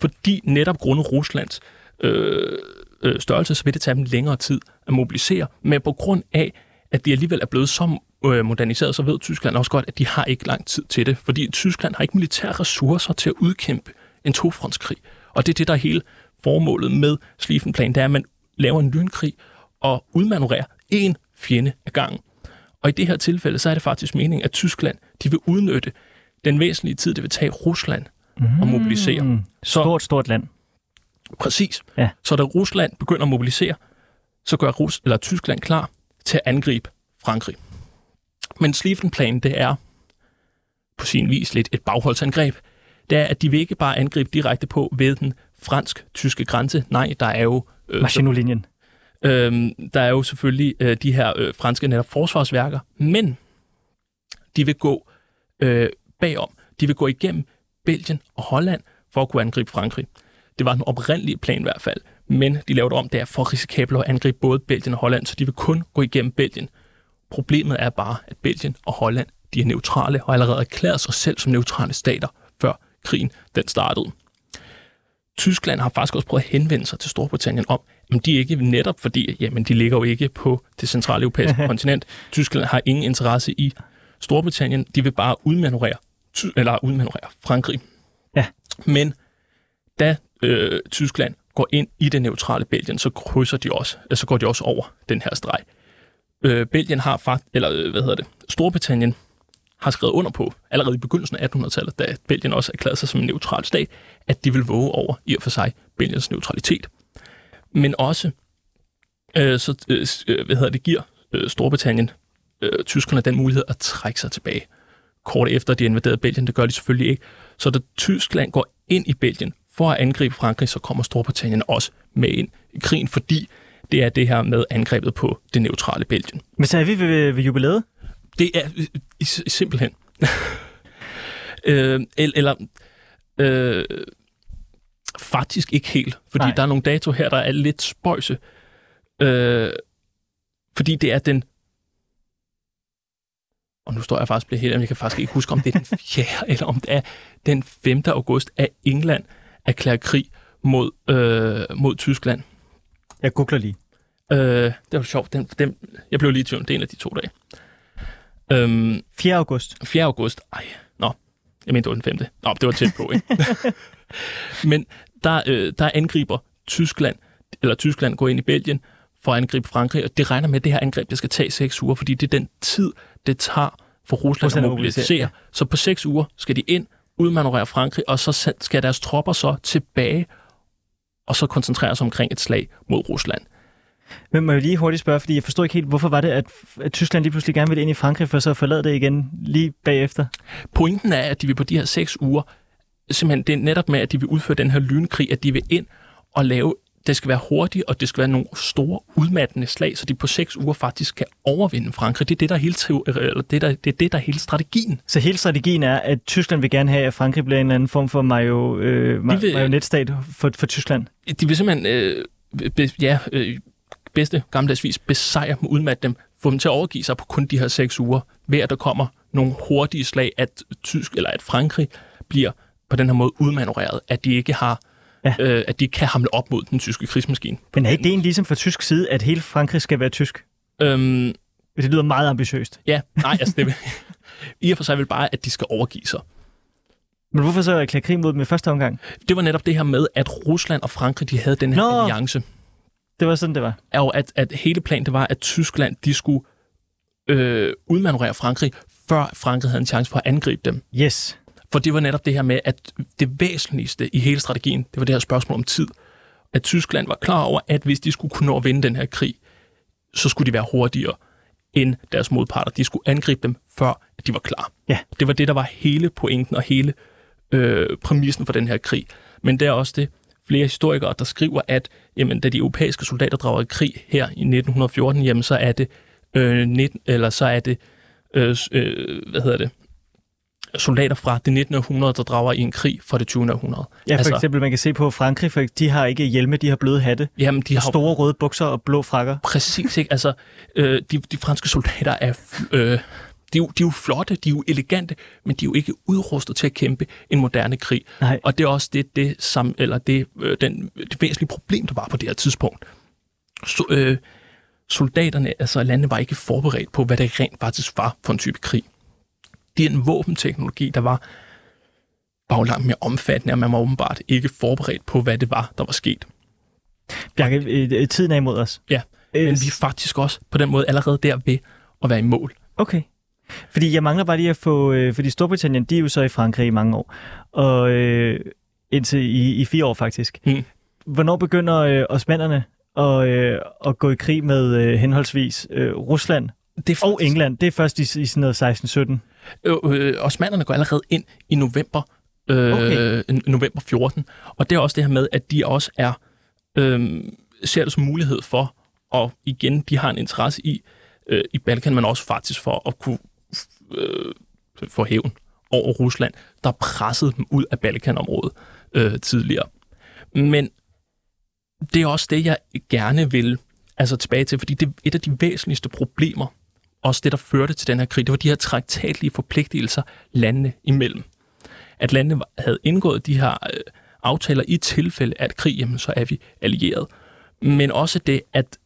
Fordi netop grundet Ruslands øh, øh, størrelse, så vil det tage dem længere tid at mobilisere. Men på grund af, at de alligevel er blevet så øh, moderniseret, så ved Tyskland også godt, at de har ikke lang tid til det. Fordi Tyskland har ikke militære ressourcer til at udkæmpe en tofrontskrig. Og det er det, der er hele formålet med Slifenplan, det er, at man laver en lynkrig og udmanøvrerer en fjende ad gangen. Og i det her tilfælde, så er det faktisk meningen, at Tyskland de vil udnytte den væsentlige tid, det vil tage Rusland mm. at mobilisere. Så, stort, stort land. Præcis. Ja. Så da Rusland begynder at mobilisere, så gør Rus eller Tyskland klar til at angribe Frankrig. Men Schlieffen-planen, det er på sin vis lidt et bagholdsangreb. Det er, at de vil ikke bare angribe direkte på ved den fransk-tyske grænse. Nej, der er jo... Øh, Maginot-linjen. Øh, der er jo selvfølgelig øh, de her øh, franske netop forsvarsværker, men de vil gå øh, bagom. De vil gå igennem Belgien og Holland for at kunne angribe Frankrig. Det var den oprindelige plan i hvert fald, men de lavede om, der for risikabelt at angribe både Belgien og Holland, så de vil kun gå igennem Belgien. Problemet er bare, at Belgien og Holland de er neutrale og allerede erklæret sig selv som neutrale stater, før krigen den startede. Tyskland har faktisk også prøvet at henvende sig til Storbritannien om, men de er ikke netop fordi, jamen de ligger jo ikke på det centrale europæiske (laughs) kontinent. Tyskland har ingen interesse i Storbritannien. De vil bare udmanøvrere, eller udmanøvrere Frankrig. Ja. Men da øh, Tyskland går ind i det neutrale Belgien, så krydser de også, altså går de også over den her streg. Øh, Belgien har faktisk, eller øh, hvad hedder det, Storbritannien har skrevet under på, allerede i begyndelsen af 1800-tallet, da Belgien også erklærede sig som en neutral stat, at de vil våge over i og for sig Belgiens neutralitet. Men også, øh, så, øh, øh hvad hedder det, giver øh, Storbritannien øh, tyskerne den mulighed at trække sig tilbage. Kort efter de invaderede Belgien, det gør de selvfølgelig ikke. Så da Tyskland går ind i Belgien for at angribe Frankrig, så kommer Storbritannien også med ind i krigen, fordi det er det her med angrebet på det neutrale Belgien. Men så er vi ved, ved jubilæet? Det er simpelthen. (laughs) øh, eller øh, faktisk ikke helt, fordi Nej. der er nogle dato her, der er lidt spøjse. Øh, fordi det er den og nu står jeg faktisk blevet helt, jeg kan faktisk ikke huske, om det er den (laughs) 4. eller om det er den 5. august, at England erklærer krig mod, øh, mod Tyskland. Jeg googler lige. Øh, det var sjovt. Den, den, jeg blev lige i tvivl. Det er en af de to dage. Øhm, 4. august. 4. august. Ej, nå. Jeg mente, det var den 5. Nå, det var tæt på, ikke? (laughs) Men der, øh, der angriber Tyskland, eller Tyskland går ind i Belgien for at angribe Frankrig, og det regner med, at det her angreb, det skal tage 6 uger, fordi det er den tid, det tager for Rusland, Rusland at mobilisere. Ja. Så på 6 uger skal de ind, udmanøvrere Frankrig, og så skal deres tropper så tilbage, og så koncentrere sig omkring et slag mod Rusland. Men må jeg lige hurtigt spørge, fordi jeg forstår ikke helt, hvorfor var det, at, at Tyskland lige pludselig gerne ville ind i Frankrig, for så at forlade det igen lige bagefter? Pointen er, at de vil på de her seks uger, simpelthen det er netop med, at de vil udføre den her lynkrig, at de vil ind og lave, det skal være hurtigt, og det skal være nogle store udmattende slag, så de på seks uger faktisk kan overvinde Frankrig. Det er det, der er hele, eller det, der, det er det, der er hele strategien. Så hele strategien er, at Tyskland vil gerne have, at Frankrig bliver en eller anden form for mario, øh, vil, marionetstat for, for Tyskland? De vil simpelthen, øh, be, ja, øh, bedste gammeldagsvis besejre dem, udmatte dem, få dem til at overgive sig på kun de her seks uger, ved at der kommer nogle hurtige slag, at Tysk eller at Frankrig bliver på den her måde udmanøvreret, at de ikke har ja. øh, at de kan hamle op mod den tyske krigsmaskine. Men er ideen ligesom fra tysk side, at hele Frankrig skal være tysk? Øhm, det lyder meget ambitiøst. Ja, nej, altså det vil, (laughs) i og for sig vil bare, at de skal overgive sig. Men hvorfor så erklære krig mod dem i første omgang? Det var netop det her med, at Rusland og Frankrig, de havde den her Nå, alliance. Det var sådan, det var. Og at, at hele planen, det var, at Tyskland, de skulle øh, udmanøvrere Frankrig, før Frankrig havde en chance for at angribe dem. Yes. For det var netop det her med, at det væsentligste i hele strategien, det var det her spørgsmål om tid. At Tyskland var klar over, at hvis de skulle kunne nå at vinde den her krig, så skulle de være hurtigere end deres modparter. De skulle angribe dem, før de var klar. Ja. Det var det, der var hele pointen og hele øh, præmissen for den her krig. Men det er også det, flere historikere, der skriver, at jamen, da de europæiske soldater drager i krig her i 1914, jamen, så er det, øh, 19, eller så er det øh, øh, hvad hedder det, soldater fra det 19. århundrede, der drager i en krig fra det 20. århundrede. Ja, for altså, eksempel, man kan se på Frankrig, for de har ikke hjelme, de har bløde hatte. Jamen, de har store røde bukser og blå frakker. Præcis, ikke? Altså, øh, de, de franske soldater er... Øh, de, er jo, de er jo flotte, de er jo elegante, men de er jo ikke udrustet til at kæmpe en moderne krig. Nej. Og det er også det, det, sam, eller det, øh, den, det væsentlige problem, der var på det her tidspunkt. Så, øh, soldaterne, altså landene, var ikke forberedt på, hvad det rent faktisk var for en type krig den våbenteknologi, der var, var jo langt mere omfattende, og man var åbenbart ikke forberedt på, hvad det var, der var sket. Bjarke, øh, tiden er imod os. Ja, men vi er faktisk også på den måde allerede der ved at være i mål. Okay. Fordi jeg mangler bare lige at få, øh, fordi Storbritannien, de er jo så i Frankrig i mange år, og øh, indtil i, i fire år faktisk. Hmm. Hvornår begynder øh, osmanderne at, øh, at gå i krig med øh, henholdsvis øh, Rusland det er faktisk... og England? Det er først i, i sådan noget 16-17. Øh, øh, osmanderne går allerede ind i november, øh, okay. november 14. Og det er også det her med, at de også er øh, ser det som mulighed for, og igen, de har en interesse i, øh, i Balkan, men også faktisk for at kunne øh, få hævn over Rusland, der pressede dem ud af Balkanområdet øh, tidligere. Men det er også det, jeg gerne vil altså tilbage til, fordi det er et af de væsentligste problemer også det, der førte til den her krig, det var de her traktatlige forpligtelser landene imellem. At landene havde indgået de her øh, aftaler i tilfælde af krig, jamen så er vi allieret. Men også det, at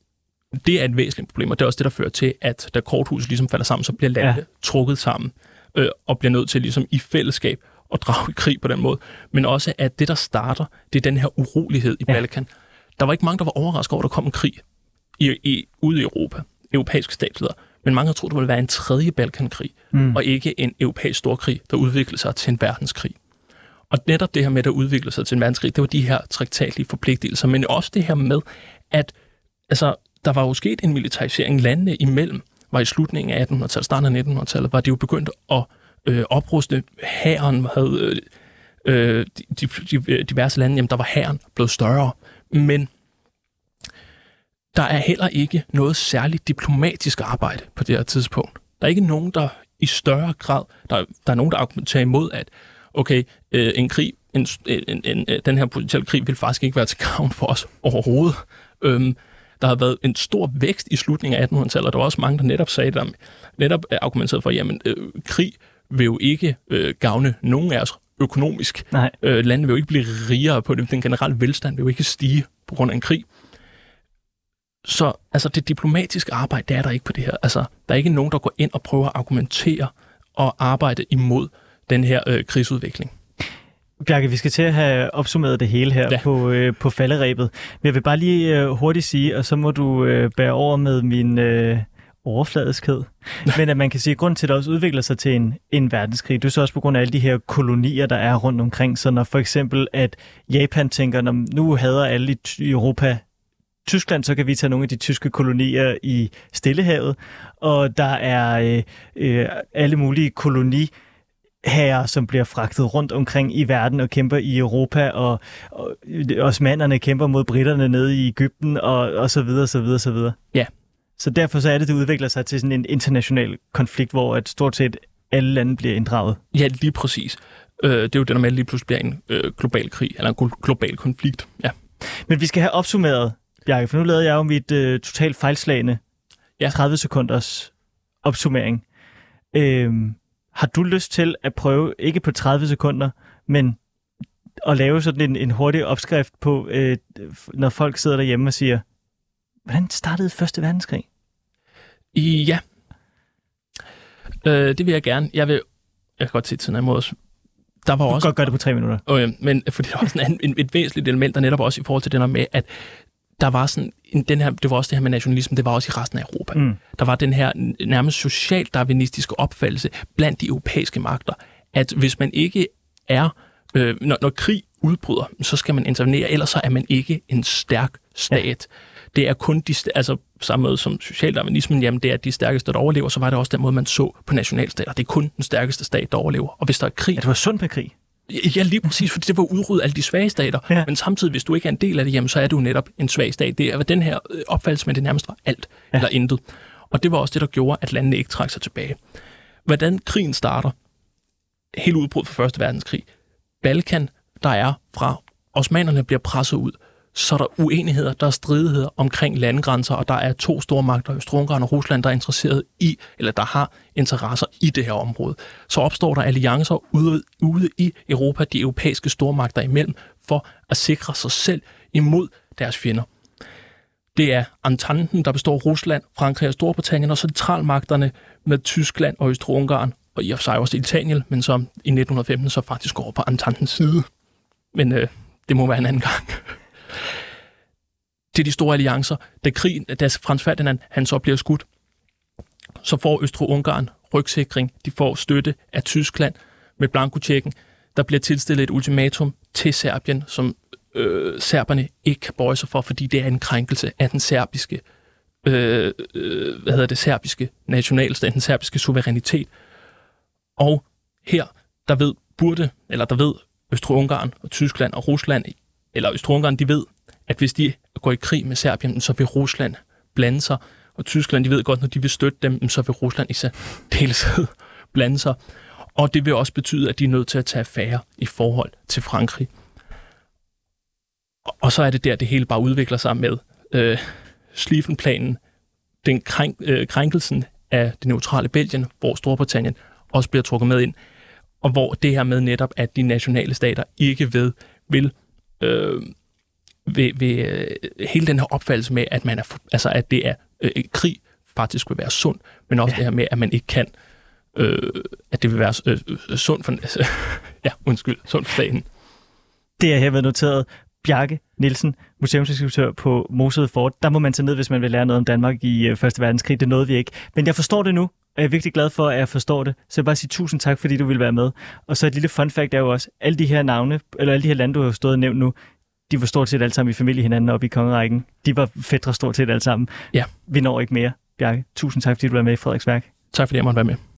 det er et væsentligt problem, og det er også det, der fører til, at da korthuset ligesom falder sammen, så bliver landene ja. trukket sammen øh, og bliver nødt til ligesom i fællesskab at drage i krig på den måde. Men også, at det, der starter, det er den her urolighed i ja. Balkan. Der var ikke mange, der var overrasket over, at der kom en krig i, i, ude i Europa. Europæiske statsledere. Men mange har troet, det ville være en tredje Balkankrig, mm. og ikke en europæisk storkrig, der udviklede sig til en verdenskrig. Og netop det her med, at der udviklede sig til en verdenskrig, det var de her traktatlige forpligtelser, men også det her med, at altså, der var jo sket en militarisering landene imellem, var i slutningen af 1800-tallet, starten af 1900-tallet, var de jo begyndt at øh, opruste. Hæren havde øh, øh de, de, diverse lande, jamen der var hæren blevet større, men der er heller ikke noget særligt diplomatisk arbejde på det her tidspunkt. Der er ikke nogen, der i større grad, der, der er nogen, der argumenterer imod, at okay, øh, en krig, en, en, en, øh, den her potentielle krig vil faktisk ikke være til gavn for os overhovedet. Øhm, der har været en stor vækst i slutningen af 1800-tallet, og der var også mange, der netop sagde, der netop argumenterede for, jamen, øh, krig vil jo ikke øh, gavne nogen af os økonomisk. Nej. Øh, landet vil jo ikke blive rigere på det. Den generelle velstand vil jo ikke stige på grund af en krig. Så altså, det diplomatiske arbejde, det er der ikke på det her. Altså, der er ikke nogen, der går ind og prøver at argumentere og arbejde imod den her øh, krigsudvikling. Bjarke, vi skal til at have opsummeret det hele her ja. på, øh, på falderæbet. Men jeg vil bare lige øh, hurtigt sige, og så må du øh, bære over med min øh, overfladiskhed. (laughs) Men at man kan sige, at grunden til, at det også udvikler sig til en, en verdenskrig, det er så også på grund af alle de her kolonier, der er rundt omkring. Så når for eksempel, at Japan tænker, når nu hader alle i Europa Tyskland, så kan vi tage nogle af de tyske kolonier i Stillehavet, og der er øh, øh, alle mulige koloni herrer, som bliver fragtet rundt omkring i verden og kæmper i Europa, og, og osmanderne kæmper mod britterne nede i Ægypten, og, og så videre, så videre, så videre. Ja. Så derfor så er det, det udvikler sig til sådan en international konflikt, hvor at stort set alle lande bliver inddraget. Ja, lige præcis. Øh, det er jo det, der med, at lige pludselig bliver en øh, global krig, eller en glo- global konflikt. Ja. Men vi skal have opsummeret, Bjarke, for nu lavede jeg jo mit øh, totalt fejlslagende Ja. 30 sekunders opsummering. Øhm, har du lyst til at prøve, ikke på 30 sekunder, men at lave sådan en, en hurtig opskrift på, øh, når folk sidder derhjemme og siger, hvordan startede Første Verdenskrig? Ja. Øh, det vil jeg gerne. Jeg vil... Jeg kan godt se tiden imod os. Der var Du kan også... godt gøre det på tre minutter. Øh, men fordi der var sådan en, en, et væsentligt element, der netop også i forhold til det her med, at der var sådan en, den her, det var også det her med nationalisme, det var også i resten af Europa. Mm. Der var den her nærmest socialdarwinistiske opfattelse blandt de europæiske magter, at hvis man ikke er, øh, når, når krig udbryder, så skal man intervenere, ellers så er man ikke en stærk stat. Ja. Det er kun de, altså samme måde som socialdarwinismen, jamen det er de stærkeste, der overlever, så var det også den måde, man så på nationalstater. Det er kun den stærkeste stat, der overlever. Og hvis der er krig, Ja, det var sundt med krig. Ja, lige præcis, fordi det var udryddet alle de svage stater. Ja. Men samtidig, hvis du ikke er en del af det, jamen, så er du netop en svag stat. Det er den her øh, opfattelse, men det nærmest var alt Ja. eller intet. Og det var også det, der gjorde, at landene ikke trak sig tilbage. Hvordan krigen starter, helt udbrud for Første Verdenskrig. Balkan, der er fra osmanerne bliver presset ud, så er der uenigheder, der er stridigheder omkring landegrænser, og der er to store magter, Østrig-Ungarn og Rusland, der er interesseret i, eller der har interesser i det her område. Så opstår der alliancer ude, ude i Europa, de europæiske stormagter imellem, for at sikre sig selv imod deres fjender. Det er Ententen, der består af Rusland, Frankrig og Storbritannien, og centralmagterne med Tyskland og Østrig-Ungarn, og i og for sig også Italien, men som i 1915 så faktisk går over på Ententens side. Men øh, det må være en anden gang til de store alliancer. Da, krigen, da Frans Ferdinand han så bliver skudt, så får Østrig-Ungarn rygsikring. De får støtte af Tyskland med blankotjekken. Der bliver tilstillet et ultimatum til Serbien, som øh, serberne ikke kan bøje sig for, fordi det er en krænkelse af den serbiske, øh, øh, hvad hedder det, serbiske nationalstat, den serbiske suverænitet. Og her, der ved burde, eller der ved Østrig-Ungarn og Tyskland og Rusland, eller Østrig-Ungarn, de ved, at hvis de går i krig med Serbien, så vil Rusland blande sig, og Tyskland, de ved godt, når de vil støtte dem, så vil Rusland i særdeleshed (laughs) blande sig. Og det vil også betyde, at de er nødt til at tage affære i forhold til Frankrig. Og- så er det der, det hele bare udvikler sig med øh, Schlieffen-planen, den krænk, øh, krænkelsen af det neutrale Belgien, hvor Storbritannien også bliver trukket med ind, og hvor det her med netop, at de nationale stater ikke ved, vil, øh, vil, vil øh, hele den her opfattelse med, at man er, altså at det er øh, krig faktisk vil være sund, men også ja. det her med, at man ikke kan, øh, at det vil være øh, øh, sundt for, altså, (laughs) ja, undskyld, sundt for staten. Det er herved noteret. Bjarke Nielsen, museumsinspektør på Mosede Fort. Der må man tage ned, hvis man vil lære noget om Danmark i øh, Første Verdenskrig. Det nåede vi ikke. Men jeg forstår det nu, og jeg er virkelig glad for, at jeg forstår det. Så jeg vil bare sige tusind tak, fordi du ville være med. Og så et lille fun fact er jo også, alle de her navne, eller alle de her lande, du har stået og nævnt nu, de var stort set alle sammen i familie hinanden oppe i kongerækken. De var fædre stort set alle sammen. Ja. Vi når ikke mere, Bjarke. Tusind tak, fordi du var med i Frederiksværk. Tak fordi jeg måtte være med.